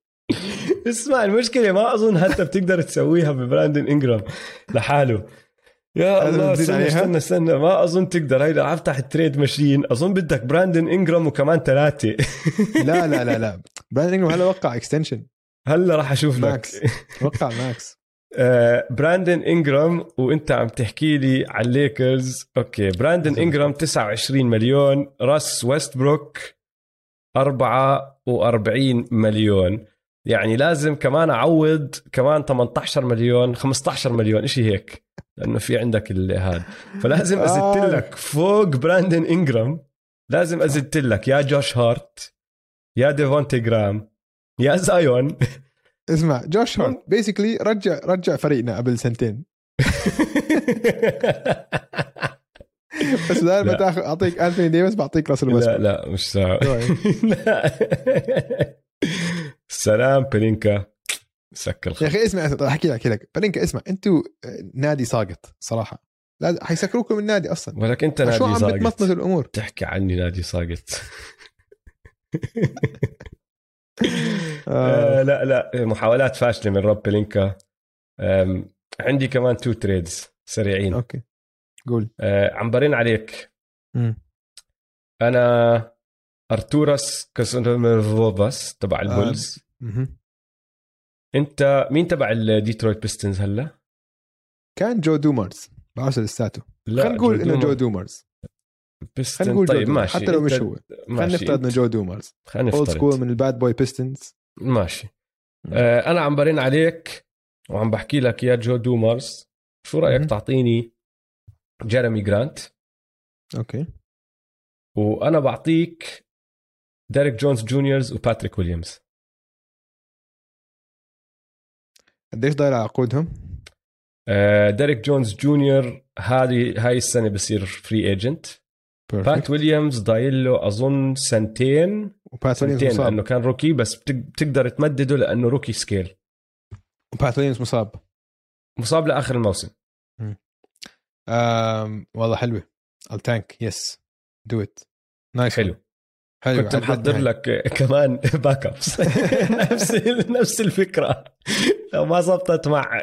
اسمع المشكلة ما أظن حتى بتقدر تسويها ببراندن انجرام لحاله. يا الله استنى؟ استنى استنى. ما أظن تقدر. هيدا افتح ال trade machine. أظن بدك براندن انجرام وكمان ثلاثة. لا لا لا لا. براندن انجرام هلا وقع extension هلا راح أشوف لك. max. وقع max (laughs) آه، براندن انجرام وأنت عم تحكي لي على الليكرز. okay براندن انجرام 29 مليون راس ويستبروك 44 مليون. يعني لازم كمان أعوض كمان 18 مليون 15 مليون إشي هيك لأنه في عندك هذا فلازم ازت آه. لك فوق براندن انجرام لازم ازت لك يا جوش هارت يا ديفونتي جرام يا زايون اسمع جوش هارت (laughs) basically رجع رجع فريقنا قبل سنتين بس بدل ما. تاخذ أعطيك انثوني ديفيس بعطيك راسل لا لا مش طيب. (laughs) لا سلام بلينكا سكر يا. أخي اسمع أحكي لك أحكي لك. بلينكا اسمع أنتوا نادي ساقط صراحة. لا حيسكروكم من النادي أصلا. ولك أنت شو نادي عم بتمطمط الأمور. تحكي عني نادي ساقط. (laughs) آه. آه. لا لا محاولات فاشلة من روب بلينكا عندي كمان two trades سريعين. okay. قول. آه عم برن عليك. مم. أنا أرتوراس كارنيشوفاس تبع ال Bulls مهم. أنت مين تبع ال Detroit Pistons هلا؟ كان جو دومرز بعرف لساته خلينا نقول إنه جو دومر. دومرز. بيستن خلينا نقول طيب دومرز. ماشي. حتى لو مش هو. خلينا نفترض إنه جو دومرز. خلينا old نفترض school من ال Bad Boy Pistons ماشي. آه أنا عم برن عليك وعم بحكي لك يا جو دومرز. شو رأيك مهم. تعطيني جيريمي جرانت okay. وأنا بعطيك ديريك جونز جونيور وباتريك ويليامز قديش ضايل على عقودهم؟ ديريك جونز جونيور هذه هاي السنة بصير free agent بات ويليامز ضايل له أظن سنتين. وبات سنتين مصاب. لأنه كان rookie بس بتق- بتقدر تمدده لأنه rookie scale وبات ويليامز مصاب. مصاب لآخر الموسم. والله حلوة. ال tank yes do it nice حلو. حلو كنت محضر هاي. لك (laughs) كمان backups (laughs) نفس نفس الفكرة. لو ما زبطت مع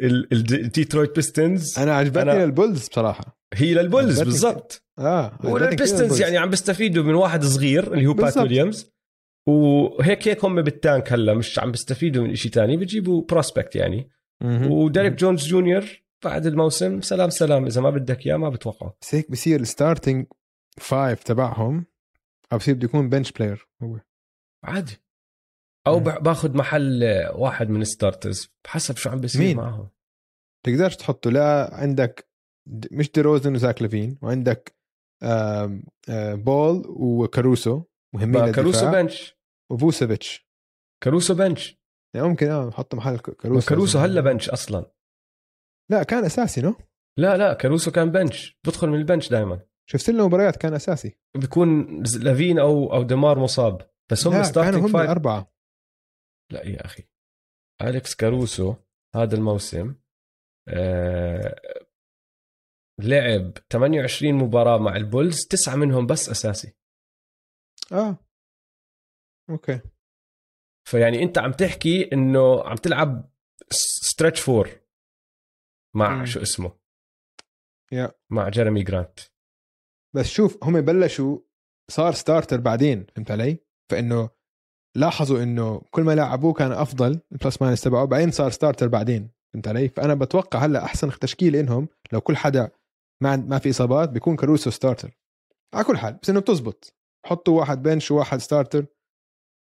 ال Detroit Pistons أنا عجبتني أنا- لل Bulls بصراحة. هي لل Bulls بالضبط. آه وال Pistons. يعني عم بيستفيدوا من واحد صغير اللي هو بات. ويليامز وهيك هيك هم بال tank هلا مش عم بيستفيدوا من شيء تاني. بيجيبوا prospect يعني. وديريك جونز جونيور بعد الموسم سلام سلام. إذا ما بدك إياه ما بتوقعه. بس هيك بصير ال starting five تبعهم أو بصير بده يكون bench player هو. عادي. أو مم. ب- باخذ محل واحد من ال starters حسب شو عم بيصير مين؟ معهم. تقدرش تحطه لا عندك مش ديروزن وزاك لافين وعندك آم، آه، بول وكاروسو مهمين كاروسو bench وفوتشيفيتش. كاروسو bench يعني ممكن آه نحط محل كاروسو. كاروسو هلا bench أصلا. لا كان أساسي no؟ لا لا كاروسو كان bench بدخل من ال bench دائما شفت له مباريات كان أساسي. بيكون لافين أو أو دمار مصاب. بس هم starting هم five الأربعة. لا يا أخي. أليكس كاروسو هذا الموسم آه لعب 28 مباراة مع ال Bulls تسعة منهم بس أساسي. آه. okay. فيعني أنت عم تحكي إنه عم تلعب stretch four مع مم. شو اسمه؟ yeah. مع جيريمي جرانت. بس شوف هم بلشوا صار starter بعدين فهمت علي؟ فإنه لاحظوا إنه كل ما لعبوه كان أفضل ال plus minus تبعه بعدين صار starter بعدين فهمت علي؟ فأنا بتوقع هلأ أحسن تشكيل إنهم لو كل حدا ما ما في إصابات بيكون كاروسو starter على كل حال بس إنه بتزبط حطوا واحد bench وواحد starter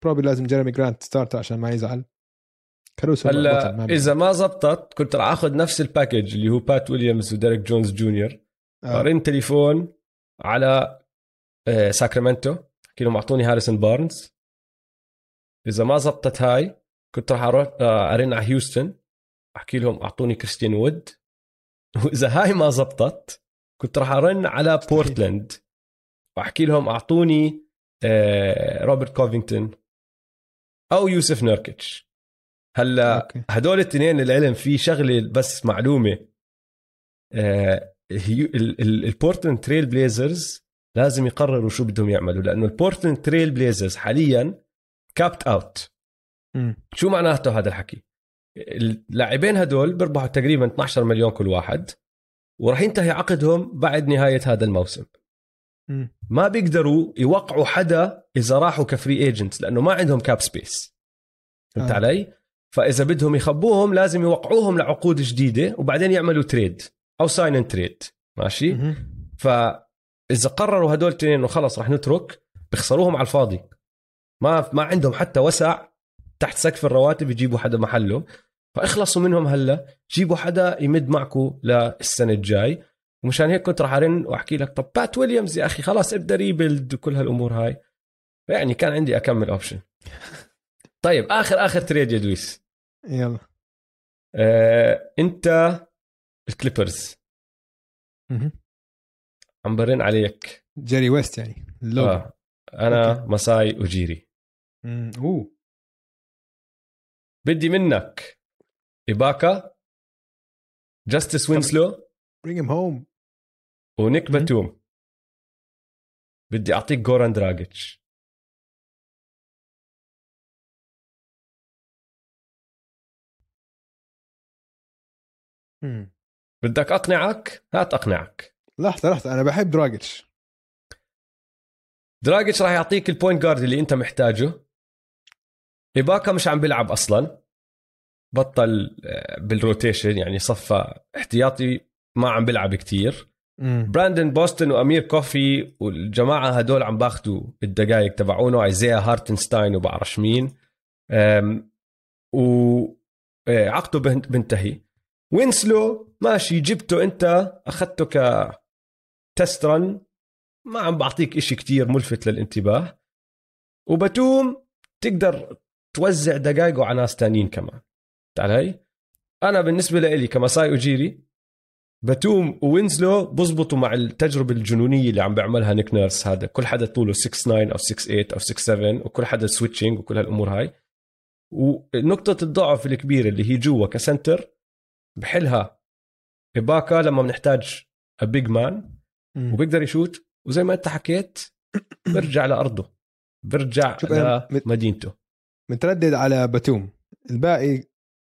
probably لازم جيريمي جرانت starter عشان ما يزعل كاروسو هلأ إذا ما زبطت كنت راح آخذ نفس ال package اللي هو بات ويليامز وديريك جونز جونيور آه. رن تليفون على آه، ساكرامنتو. احكي لهم اعطوني هاريسون بارنز. إذا ما زبطت هاي كنت راح أروح آه، أرن على هيوستن. أحكي لهم أعطوني كريستيان وود. (laughs) وإذا هاي ما زبطت كنت راح أرن على بورتلاند. وأحكي لهم أعطوني آه، روبرت كوفينغتون أو يوسف نيركيتش. هلأ هدول الاثنين العلم في شغلة بس معلومة ال Portland Trail Blazers لازم يقرروا شو بدهم يعملوا لأنه ال Portland Trail Blazers حاليا capped out. شو معناته هذا الحكي اللاعبين هدول بيربحوا تقريبا 12 مليون كل واحد وراح ينتهي عقدهم بعد نهاية هذا الموسم. ما بيقدروا يوقعوا حدا إذا راحوا ك free agent لأنه ما عندهم cap space فهمت. آه. علي فإذا بدهم يخبوهم لازم يوقعوهم لعقود جديدة وبعدين يعملوا trade أو sign and trade ماشي. فإذا قرروا هدول الاثنين إنه خلص رح نترك بيخسروهم على الفاضي. ما ما عندهم حتى وسع تحت سقف الرواتب يجيبوا حدا محله فاخلصوا منهم هلا جيبوا حدا يمد معكم للسنة الجاي. ومشان هيك كنت راح أرن وأحكي لك طب بات ويليامز يا أخي خلاص ابدأ rebuild وكل هالأمور هاي. يعني كان عندي أكمل option طيب اخر آخر trade يا دويس. يلا. آه، أنت ال Clippers. عم برن عليك جيري ويست يعني اللوجو آه. أنا okay. مساي أوجيري مم. أوه بدي منك إباكا جاستس وينسلو bring him home ونيك مم. باتوم بدي أعطيك جوران دراجيتش بدك أقنعك؟ هات أقنعك. لحظة لحظة أنا بحب دراجيتش. دراجيتش راح يعطيك ال point guard اللي أنت محتاجه. إباكا مش عم بيلعب أصلا. بطل آه، بال rotation يعني صفى احتياطي ما عم بيلعب كتير. مم. براندن بوستن وأمير كوفي والجماعة هدول عم باخذوا الدقائق تبعونه إيزيا هارتنستاين وبعرفش مين. أم، و آه، بنتهي. وينسلو ماشي جبته أنت أخذته ك test run ما عم بعطيك إشي كتير ملفت للانتباه. وبتوم تقدر توزع دقائقه على ناس تانيين كمان. تعال هي أنا بالنسبة لي كمساي يوجيري بتوم وينزلو بزبطوا مع التجربة الجنونية اللي عم بيعملها نيك نيرس هذا. كل حدا طوله 6 9 أو 6 8 أو 6 7 وكل حدا switching وكل هالأمور هاي. ونقطه الضعف الكبيرة اللي هي جوا ك center بحلها. إباكا لما بنحتاج big man. وبيقدر يشوت. وزي ما أنت حكيت (coughs) برجع لأرضه. برجع لمدينته متردد على بتوم الباقي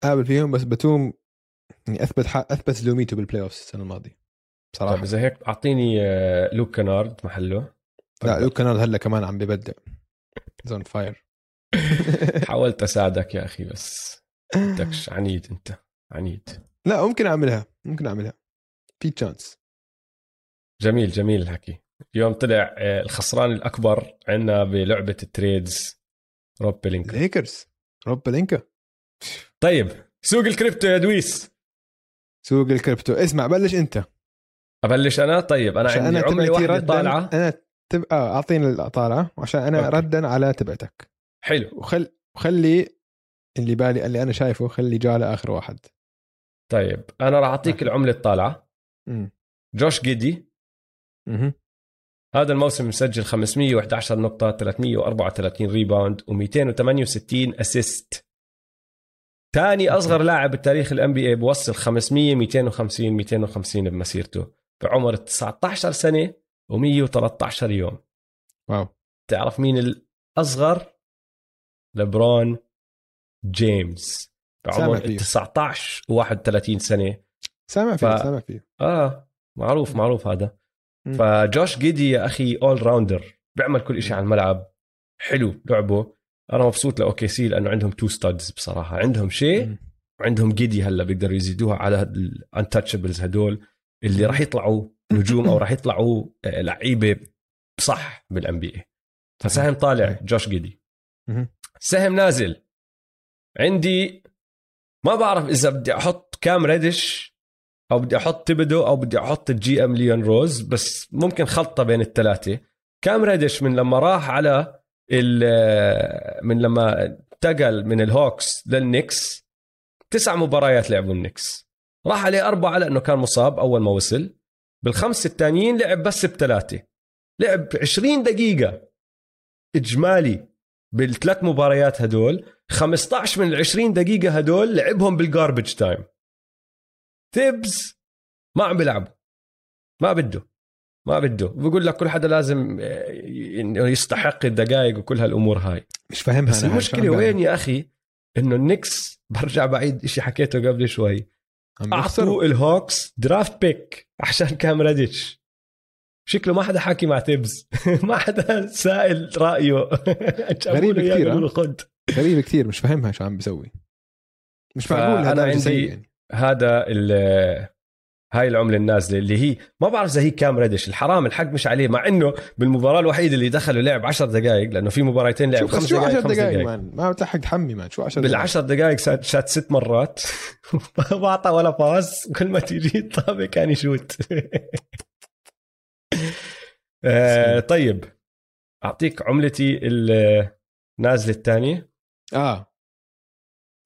قابل فيهم بس بتوم يعني أثبت حق أثبت قيمته بال playoff السنة الماضية. بصراحة. طيب إذا هيك أعطيني آه، لوك كينارد محله. لا لوك كينارد هلا كمان عم ببدع on fire حاولت أساعدك يا أخي بس (laughs) بدكش. عنيد أنت. عنيد. لا ممكن أعملها ممكن أعملها. في chance جميل جميل الحكي. اليوم طلع آه، الخسران الأكبر عندنا بلعبة ال trades روب بيلينكا ليكرز روب بلينكا. طيب سوق الكريبتو يا دويس. سوق الكريبتو. اسمع بلش أنت. أبلش أنا؟ طيب أنا عشان عندي عملة تبعتي واحدة طالعة. أنا تبقى أعطيني الطالعه وعشان أنا okay. ردا على تبعتك. حلو. وخل وخلي اللي بالي اللي أنا شايفه خلي جاله آخر واحد. طيب أنا راح أعطيك. العملة الطالعة. جوش جيدي. أها هذا الموسم مسجل 511 نقطة 334 rebound و268 assist ثاني أصغر لاعب بتاريخ ال NBA بوصل 500 250 250 بمسيرته. بعمر 19 سنة و113 يوم. واو. تعرف مين الأصغر؟ لبرون جيمس. بعمر فيه. 19 و31 سنة. سامع فيه ف- سامع فيه. آه معروف معروف هذا. مم. فجوش جيدي يا أخي all-rounder بيعمل كل شيء على الملعب. حلو لعبه. أنا مبسوط ل OKC لأنه عندهم two studs بصراحة. عندهم شيء. وعندهم جيدي هلأ بيقدروا يزيدوها على ال untouchables هدول. اللي راح يطلعوا نجوم أو راح يطلعوا آه، لعيبة صح بال NBA فسهم طالع. جوش جيدي. سهم نازل. عندي ما بعرف إذا بدي أحط كام ريدش أو بدي أحط ثيبدو أو بدي أحط ال GM ليون روز بس ممكن خلطة بين الثلاثه كام ريدش من لما راح على من لما انتقل من الهوكس للنكس تسع مباريات لعبوا النكس راح عليه أربعة لأنه كان مصاب أول ما وصل. بالخمس التانيين لعب بس بثلاثة لعب 20 دقيقة. إجمالي. بالثلاث مباريات هدول 15 من ال 20 دقيقة هدول لعبهم بال garbage time تيبز ما عم بيلعبوا. ما بده. ما بده. بقول لك كل حدا لازم آه، يستحق الدقائق وكل هالأمور هاي. مش فاهمها بس المشكلة وين؟ يا أخي؟ إنه النكس برجع بعيد شيء حكيته قبل شوي. اعطوا الهوكس draft pick عشان كام ريديتش. شكله ما حدا حاكي مع تيبز. (laughs) ما حدا سائل رأيه. (laughs) غريب كثير، خد. غريب كثير مش فاهمها شو عم بيسوي. مش معقول هذا عندي- يعني. هذا ال- هاي العملة النازلة اللي هي ما بعرف إذا هي كام ريدش الحرام الحق مش عليه مع إنه بالمباراة الوحيدة اللي دخل ولعب 10 دقائق لأنه في مباراتين لعب شو بس خمس شو 10 دقائق دقائق دقائق man؟ ما بتلحق تحمي man. شو 10 دقائق بالعشر دقائق شات, ست مرات. (laughs) ما بعطى ولا باس كل ما تيجي الطابة كان يشوت. آه طيب. أعطيك عملتي النازله الثانية. آه.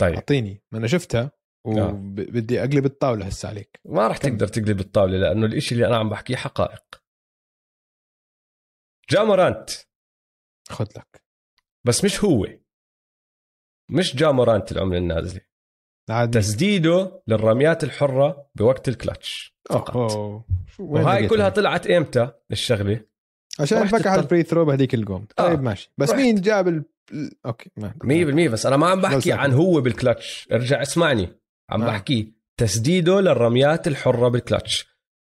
طيب. أعطيني. ما أنا شفتها آه. وبدي أقلب الطاولة هسه عليك. ما راح. تقدر تقلب الطاولة لأنه الإشي اللي أنا عم بحكيه حقائق. جامورانت خذ لك. بس مش هو. مش جامورانت العملة النازلة. عادي تسديده للرميات الحرة بوقت الكلتش فقط أوه. وهاي؟ كلها طلعت إمتى الشغله عشان فكح الطل- ال free throw بهذيك ال game طيب آه. ماشي بس رحت. مين جاب ال... okay ما 100% بس أنا ما عم بحكي. عن هو بالكلتش ارجع اسمعني عم آه. بحكي تسديده للرميات الحرة بالكلتش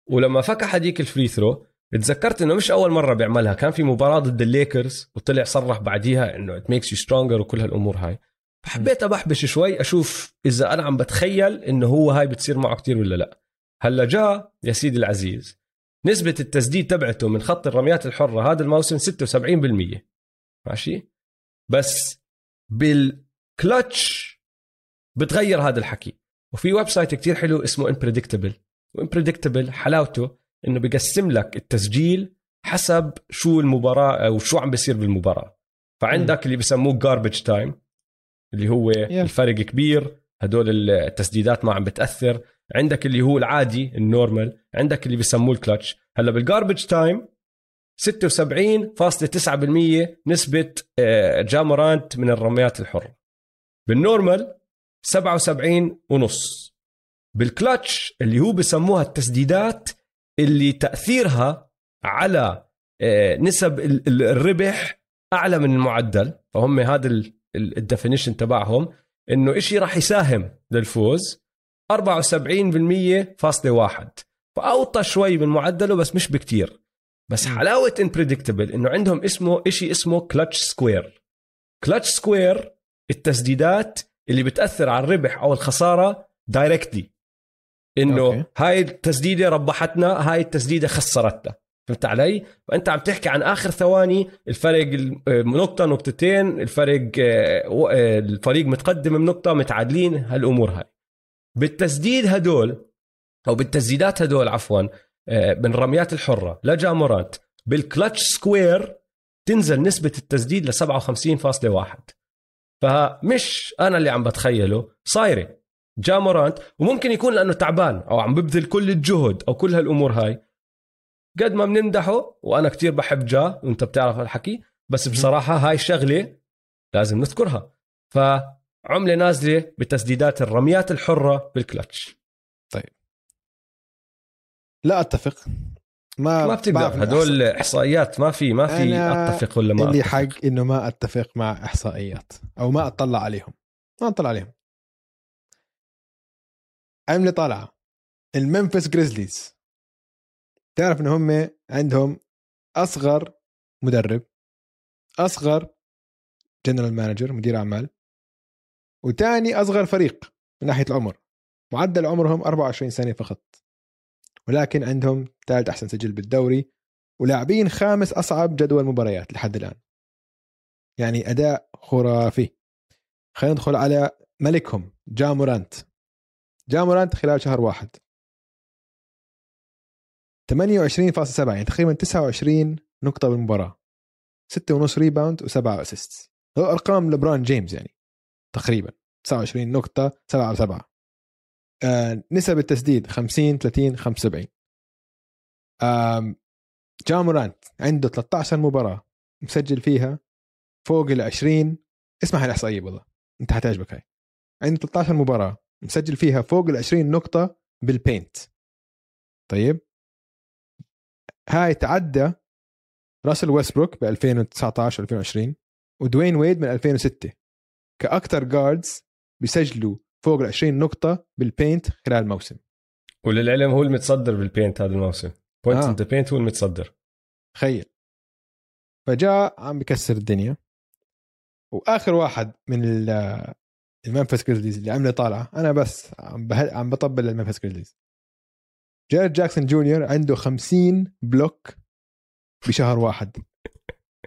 ولما فكح هذيك ال free throw تذكرت إنه مش أول مرة بيعملها كان في مباراة ضد الليكرز وطلع صرح بعديها إنه it makes you stronger وكل هالأمور هاي فحبيت أبحبش شوي أشوف إذا أنا عم بتخيل إنه هو هاي بتصير معه كتير ولا لا. هلأ جاء يا سيدي العزيز نسبة التسديد تبعته من خط الرميات الحرة هذا الموسم 76% ماشي؟ بس بالكلتش بتغير هذا الحكي. وفي website كتير حلو اسمه Inpredictable و Inpredictable حلاوته إنه بقسم لك التسجيل حسب شو المباراة أو شو عم بيصير بالمباراة. فعندك اللي بسموه garbage time اللي هو الفرق كبير هدول التسديدات ما عم بتأثر. عندك اللي هو العادي ال normal. عندك اللي بسموه الكلتش. هلا بال garbage time 76.9% نسبة آه، جامورانت من الرميات الحرة بال normal 77 ونص. بالكلتش اللي هو بسموها التسديدات اللي تأثيرها على آه، نسب ال- ال- الربح أعلى من المعدل. فهم هذا ال definition تبعهم إنه إشي راح يساهم للفوز 74% فاصلة واحد. فأوطى شوي من معدله بس مش بكتير. بس. حلاوة unpredictable إنه عندهم اسمه إشي اسمه clutch square clutch square التسديدات اللي بتأثر على الربح أو الخسارة directly إنه. هاي التسديدة ربحتنا هاي التسديدة خسرتنا. فهمت علي؟ فأنت عم تحكي عن آخر ثواني الفرق نقطة نقطتين الفرق آه، آه، الفريق متقدم بنقطة متعادلين هالأمور هاي. بالتسديد هدول أو بالتسديدات هدول عفوا آه، من الرميات الحرة لجامورانت بال clutch square تنزل نسبة التسديد ل 57.1 فمش أنا اللي عم بتخيله صايرة. جامورانت وممكن يكون لأنه تعبان أو عم ببذل كل الجهد أو كل هالأمور هاي. قد ما بنمدحه وأنا كتير بحب جا وأنت بتعرف هالحكي بس بصراحة هاي شغله لازم نذكرها. فعملة نازلة بتسديدات الرميات الحرة بالكلتش. لا أتفق. ما ما بتقدر. هدول إحصائيات ما في ما في أتفق ولا ما اللي. حق إنه ما أتفق مع إحصائيات أو ما أطلع عليهم. ما أطلع عليهم. عملة طالعة. ال Memphis Grizzlies تعرف إن هم عندهم أصغر مدرب أصغر general manager مدير أعمال وتاني أصغر فريق من ناحية العمر. معدل عمرهم 24 سنة فقط. ولكن عندهم ثالث أحسن سجل بالدوري ولاعبين خامس أصعب جدول مباريات لحد الآن. يعني أداء خرافي. خلينا ندخل على ملكهم جامورانت جامورانت خلال شهر واحد. 28.7 يعني تقريبا 29 نقطة بالمباراة. 6.5 rebound و7 assist هو أرقام لبران جيمس يعني تقريبا. 29 نقطة 7 على 7 آه نسب التسديد 50 30 75 آم جامورانت عنده 13 مباراة مسجل فيها فوق ال 20 اسمع هالاحصائية والله أنت حتعجبك هاي. عنده 13 مباراة مسجل فيها فوق ال 20 نقطة بالبينت طيب؟ هاي تعدى راسل ويستبروك ب 2019 2020 ودوين ويد من 2006 كأكثر guards بيسجلوا فوق ال 20 نقطة بال paint خلال الموسم. وللعلم هو المتصدر بال paint هذا الموسم. points آه. in the paint هو المتصدر. تخيل. فجا عم بكسر الدنيا. وآخر واحد من ال- Memphis Grizzlies اللي عملة طالعة أنا بس عم. عم بطبل لل Memphis Grizzlies جارن جاكسون جونيور عنده 50 block بشهر واحد.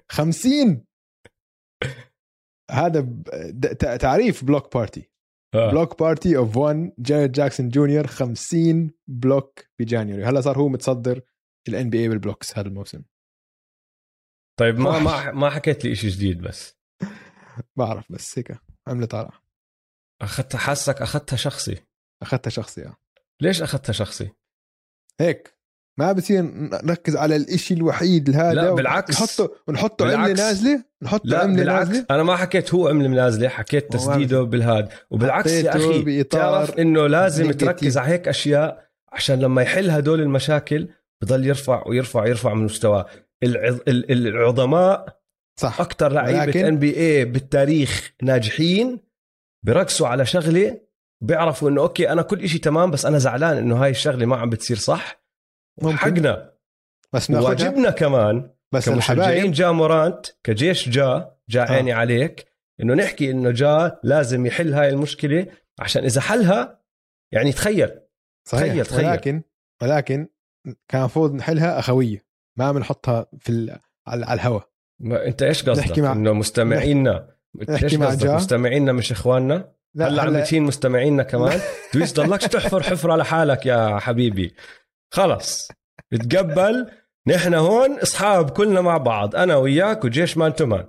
50 هذا تعريف block party. آه. block party of 1 جارن جاكسون جونيور 50 block ب January. هلا صار هو متصدر ال NBA بال blocks هذا الموسم. طيب ما. ما ما حكيت لي شيء جديد بس. (laughs) بعرف بس هيك. عملة طالعة اخذتها حاسك أخذتها شخصي. أخذتها شخصي آه. ليش أخذتها شخصي؟ هيك. ما بصير نركز على الإشي الوحيد هذا لا بالعكس. نحطه ونحطه عملة بالعكس. نازلة؟ نحطه لا عملة بالعكس. نازلة؟ أنا ما حكيت هو عملة نازلة حكيت تسديده بالهاد. وبالعكس يا أخي بإطار تعرف إنه لازم نيجاتيف. تركز على هيك أشياء عشان لما يحل هدول المشاكل بضل يرفع ويرفع ويرفع من مستواه. العظ... ال- العظماء صح. أكثر لعيبة NBA بالتاريخ ناجحين بركزوا على شغلة بيعرفوا إنه أوكي أنا كل إشي تمام بس أنا زعلان إنه هاي الشغلة ما عم بتصير صح. ممكن. حقنا بس واجبنا كمان بس الحبايب. جا مورانت كجيش جا جا آه. عيني عليك إنه نحكي إنه جا لازم يحل هاي المشكلة عشان إذا حلها يعني تخيل. صحيح. تخيل- تخيل. ولكن ولكن كان المفروض نحلها أخوية ما بنحطها في ال... على, الهواء ما أنت إيش قصدك؟ نحكي مع- إنه مستمعينا. نحكي إيش مع جا. مستمعينا مش إخواننا؟ لا هلأ عم بتهين مستمعينا كمان. (laughs) دويس ضلكش تحفر حفره لحالك يا حبيبي. خلص. تقبل نحن هون أصحاب كلنا مع بعض. أنا وياك وجيش مان تو مان.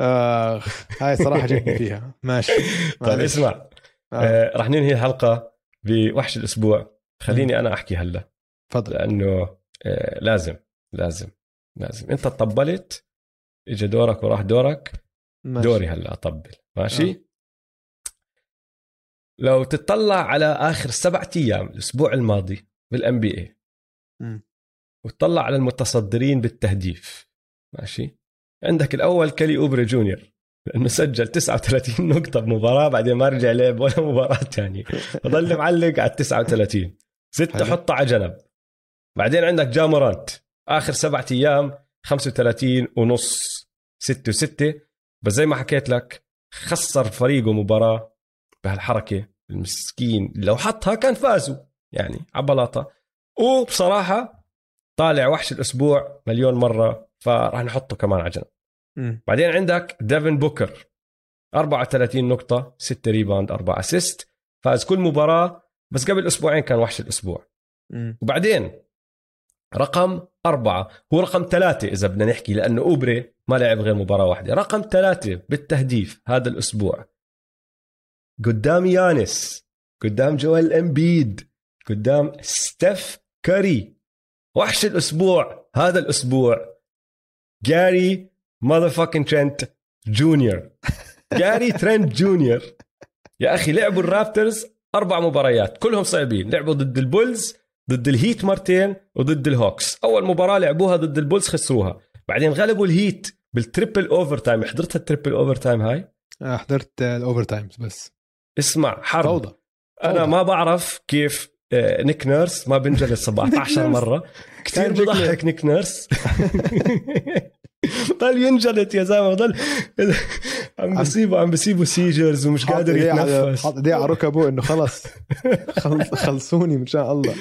آه هاي صراحة جتني فيها. ماشي. (laughs) طيب. اسمع. آه. آه رح ننهي الحلقة بوحش الأسبوع. خليني أنا أحكي هلأ. تفضل. لأنه آه لازم لازم لازم. أنت طبلت اجى دورك وراح دورك. ماشي. دوري هلأ أطبل. ماشي؟ آه. لو تطلع على آخر سبعة أيام الأسبوع الماضي بال NBA. وتطلع على المتصدرين بالتهديف ماشي؟ عندك الأول كيلي أوبري جونيور لأنه سجل 39 نقطة بمباراة بعدين ما رجع لعب ولا مباراة ثانية فضل معلق على 39 ستة. حطها على جنب. بعدين عندك جامورانت آخر سبعة أيام 35 ونص 6 و6 بس زي ما حكيت لك خسر فريقه مباراة بهالحركة. المسكين لو حطها كان فازوا يعني على بلاطه وبصراحة طالع وحش الأسبوع مليون مرة فراح نحطه كمان على جنب. بعدين عندك ديفن بوكر 34 نقطة 6 rebound 4 assist فاز كل مباراة بس قبل أسبوعين كان وحش الأسبوع مم. وبعدين رقم أربعة هو رقم ثلاثة إذا بدنا نحكي لأنه أوبري ما لعب غير مباراة واحدة رقم ثلاثة بالتهديف هذا الأسبوع قدام يانس قدام جويل أمبيد قدام ستيف كاري. وحش الأسبوع هذا الأسبوع. جاري motherfucking ترنت جونيور. (laughs) جاري ترنت جونيور. يا أخي لعبوا ال Raptors أربع مباريات كلهم صعبين. لعبوا ضد ال Bulls ضد ال Heat مرتين وضد ال Hawks. أول مباراة لعبوها ضد ال Bulls خسروها. بعدين غلبوا ال Heat بال triple overtime حضرت ال triple overtime هاي؟ آه حضرت ال overtimes بس. اسمع حرب. فوضى. أنا فوضى. ما بعرف كيف آه، نيك نيرس ما بنجلد 17 (laughs) نيك مرة. كثير بضحك نيك نيرس. (laughs) ضل ينجلد يا زلمة ضل عم بسيبه عم بسيبه seizures ومش قادر يتنفس. حاط ايديه على ركبه إنه خلص. (laughs) خلص- خلصوني إن شاء الله.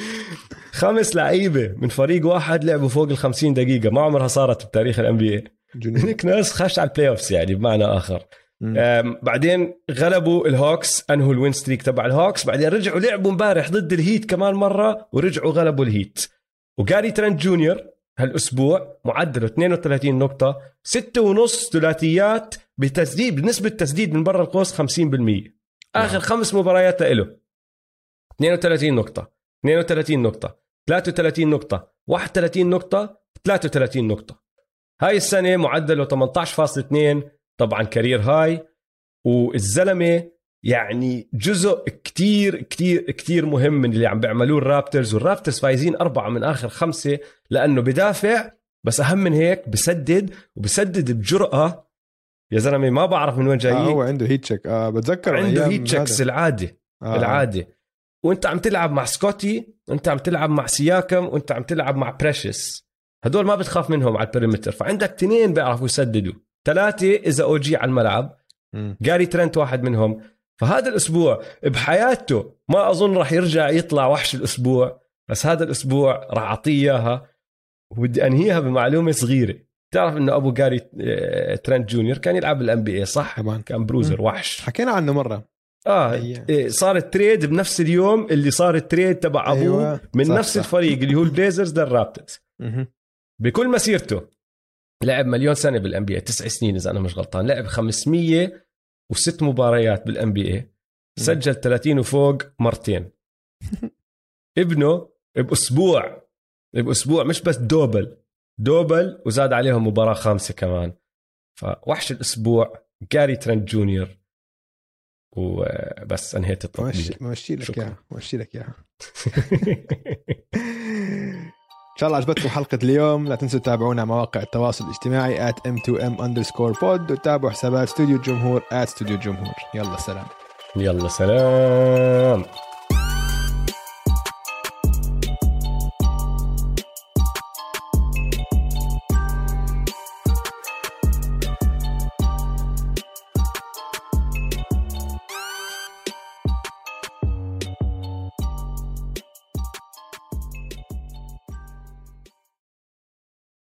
خمس لعيبة من فريق واحد لعبوا فوق ال 50 دقيقة. ما عمرها صارت بتاريخ ال NBA نيك نيرس خش على ال playoffs يعني بمعنى آخر. بعدين غلبوا ال Hawks انهوا ال win streak تبع ال Hawks بعدين رجعوا لعبوا امبارح ضد ال Heat كمان مرة ورجعوا غلبوا ال Heat. وجاري ترنت جونيور هالأسبوع معدله 32 نقطة ستة ونص ثلاثيات بتسديد بنسبة تسديد من برا القوس 50% آخر خمس مباريات له. 32 نقطة 32 نقطة 33 نقطة 31 نقطة 33 نقطة. هاي السنة معدله 18.2 طبعا career high والزلمة يعني جزء كتير كتير كتير مهم من اللي عم بيعملوه ال Raptors وال Raptors فايزين أربعة من آخر خمسة لأنه بدافع بس أهم من هيك بسدد وبسدد بجرأة. يا زلمة ما بعرف من وين جاي آه هو عنده هيت تشيك آه بتذكر عنده heat checks. العادة آه. العادة. وأنت عم تلعب مع سكوتي وأنت عم تلعب مع سياكم وأنت عم تلعب مع بريشس هدول ما بتخاف منهم على ال perimeter فعندك تنين بيعرفوا يسددوا. ثلاثة إذا OG على الملعب. جاري ترنت واحد منهم فهذا الأسبوع بحياته ما أظن راح يرجع يطلع وحش الأسبوع بس هذا الأسبوع راح أعطيه إياها وبدي أنهيها بمعلومة صغيرة تعرف إنه أبو جاري آه، ترنت جونيور كان يلعب بال NBA صح؟ كمان كان بروزر مم. وحش حكينا عنه مرة آه. إيه، صار ال trade بنفس اليوم اللي صار ال trade تبع أبوه أيوة. من صح، نفس صح. الفريق اللي هو ال Blazers لل Raptors. بكل مسيرته لعب مليون سنة بال NBA تسع سنين إذا أنا مش غلطان لعب 506 مباريات بال NBA سجل 30 وفوق مرتين. (laughs) ابنه بأسبوع بأسبوع مش بس double double وزاد عليهم مباراة خامسة كمان. فوحش الأسبوع جاري ترنت جونيور. وبس انهيت التطبيق. مشي لك اياها مشي لك اياها (laughs) شاء الله عجبتكم حلقة اليوم. لا تنسوا تتابعونا مواقع التواصل الاجتماعي at m2m underscore pod وتابعوا حسابات استوديو الجمهور at استوديو الجمهور يلا سلام. يلا سلام.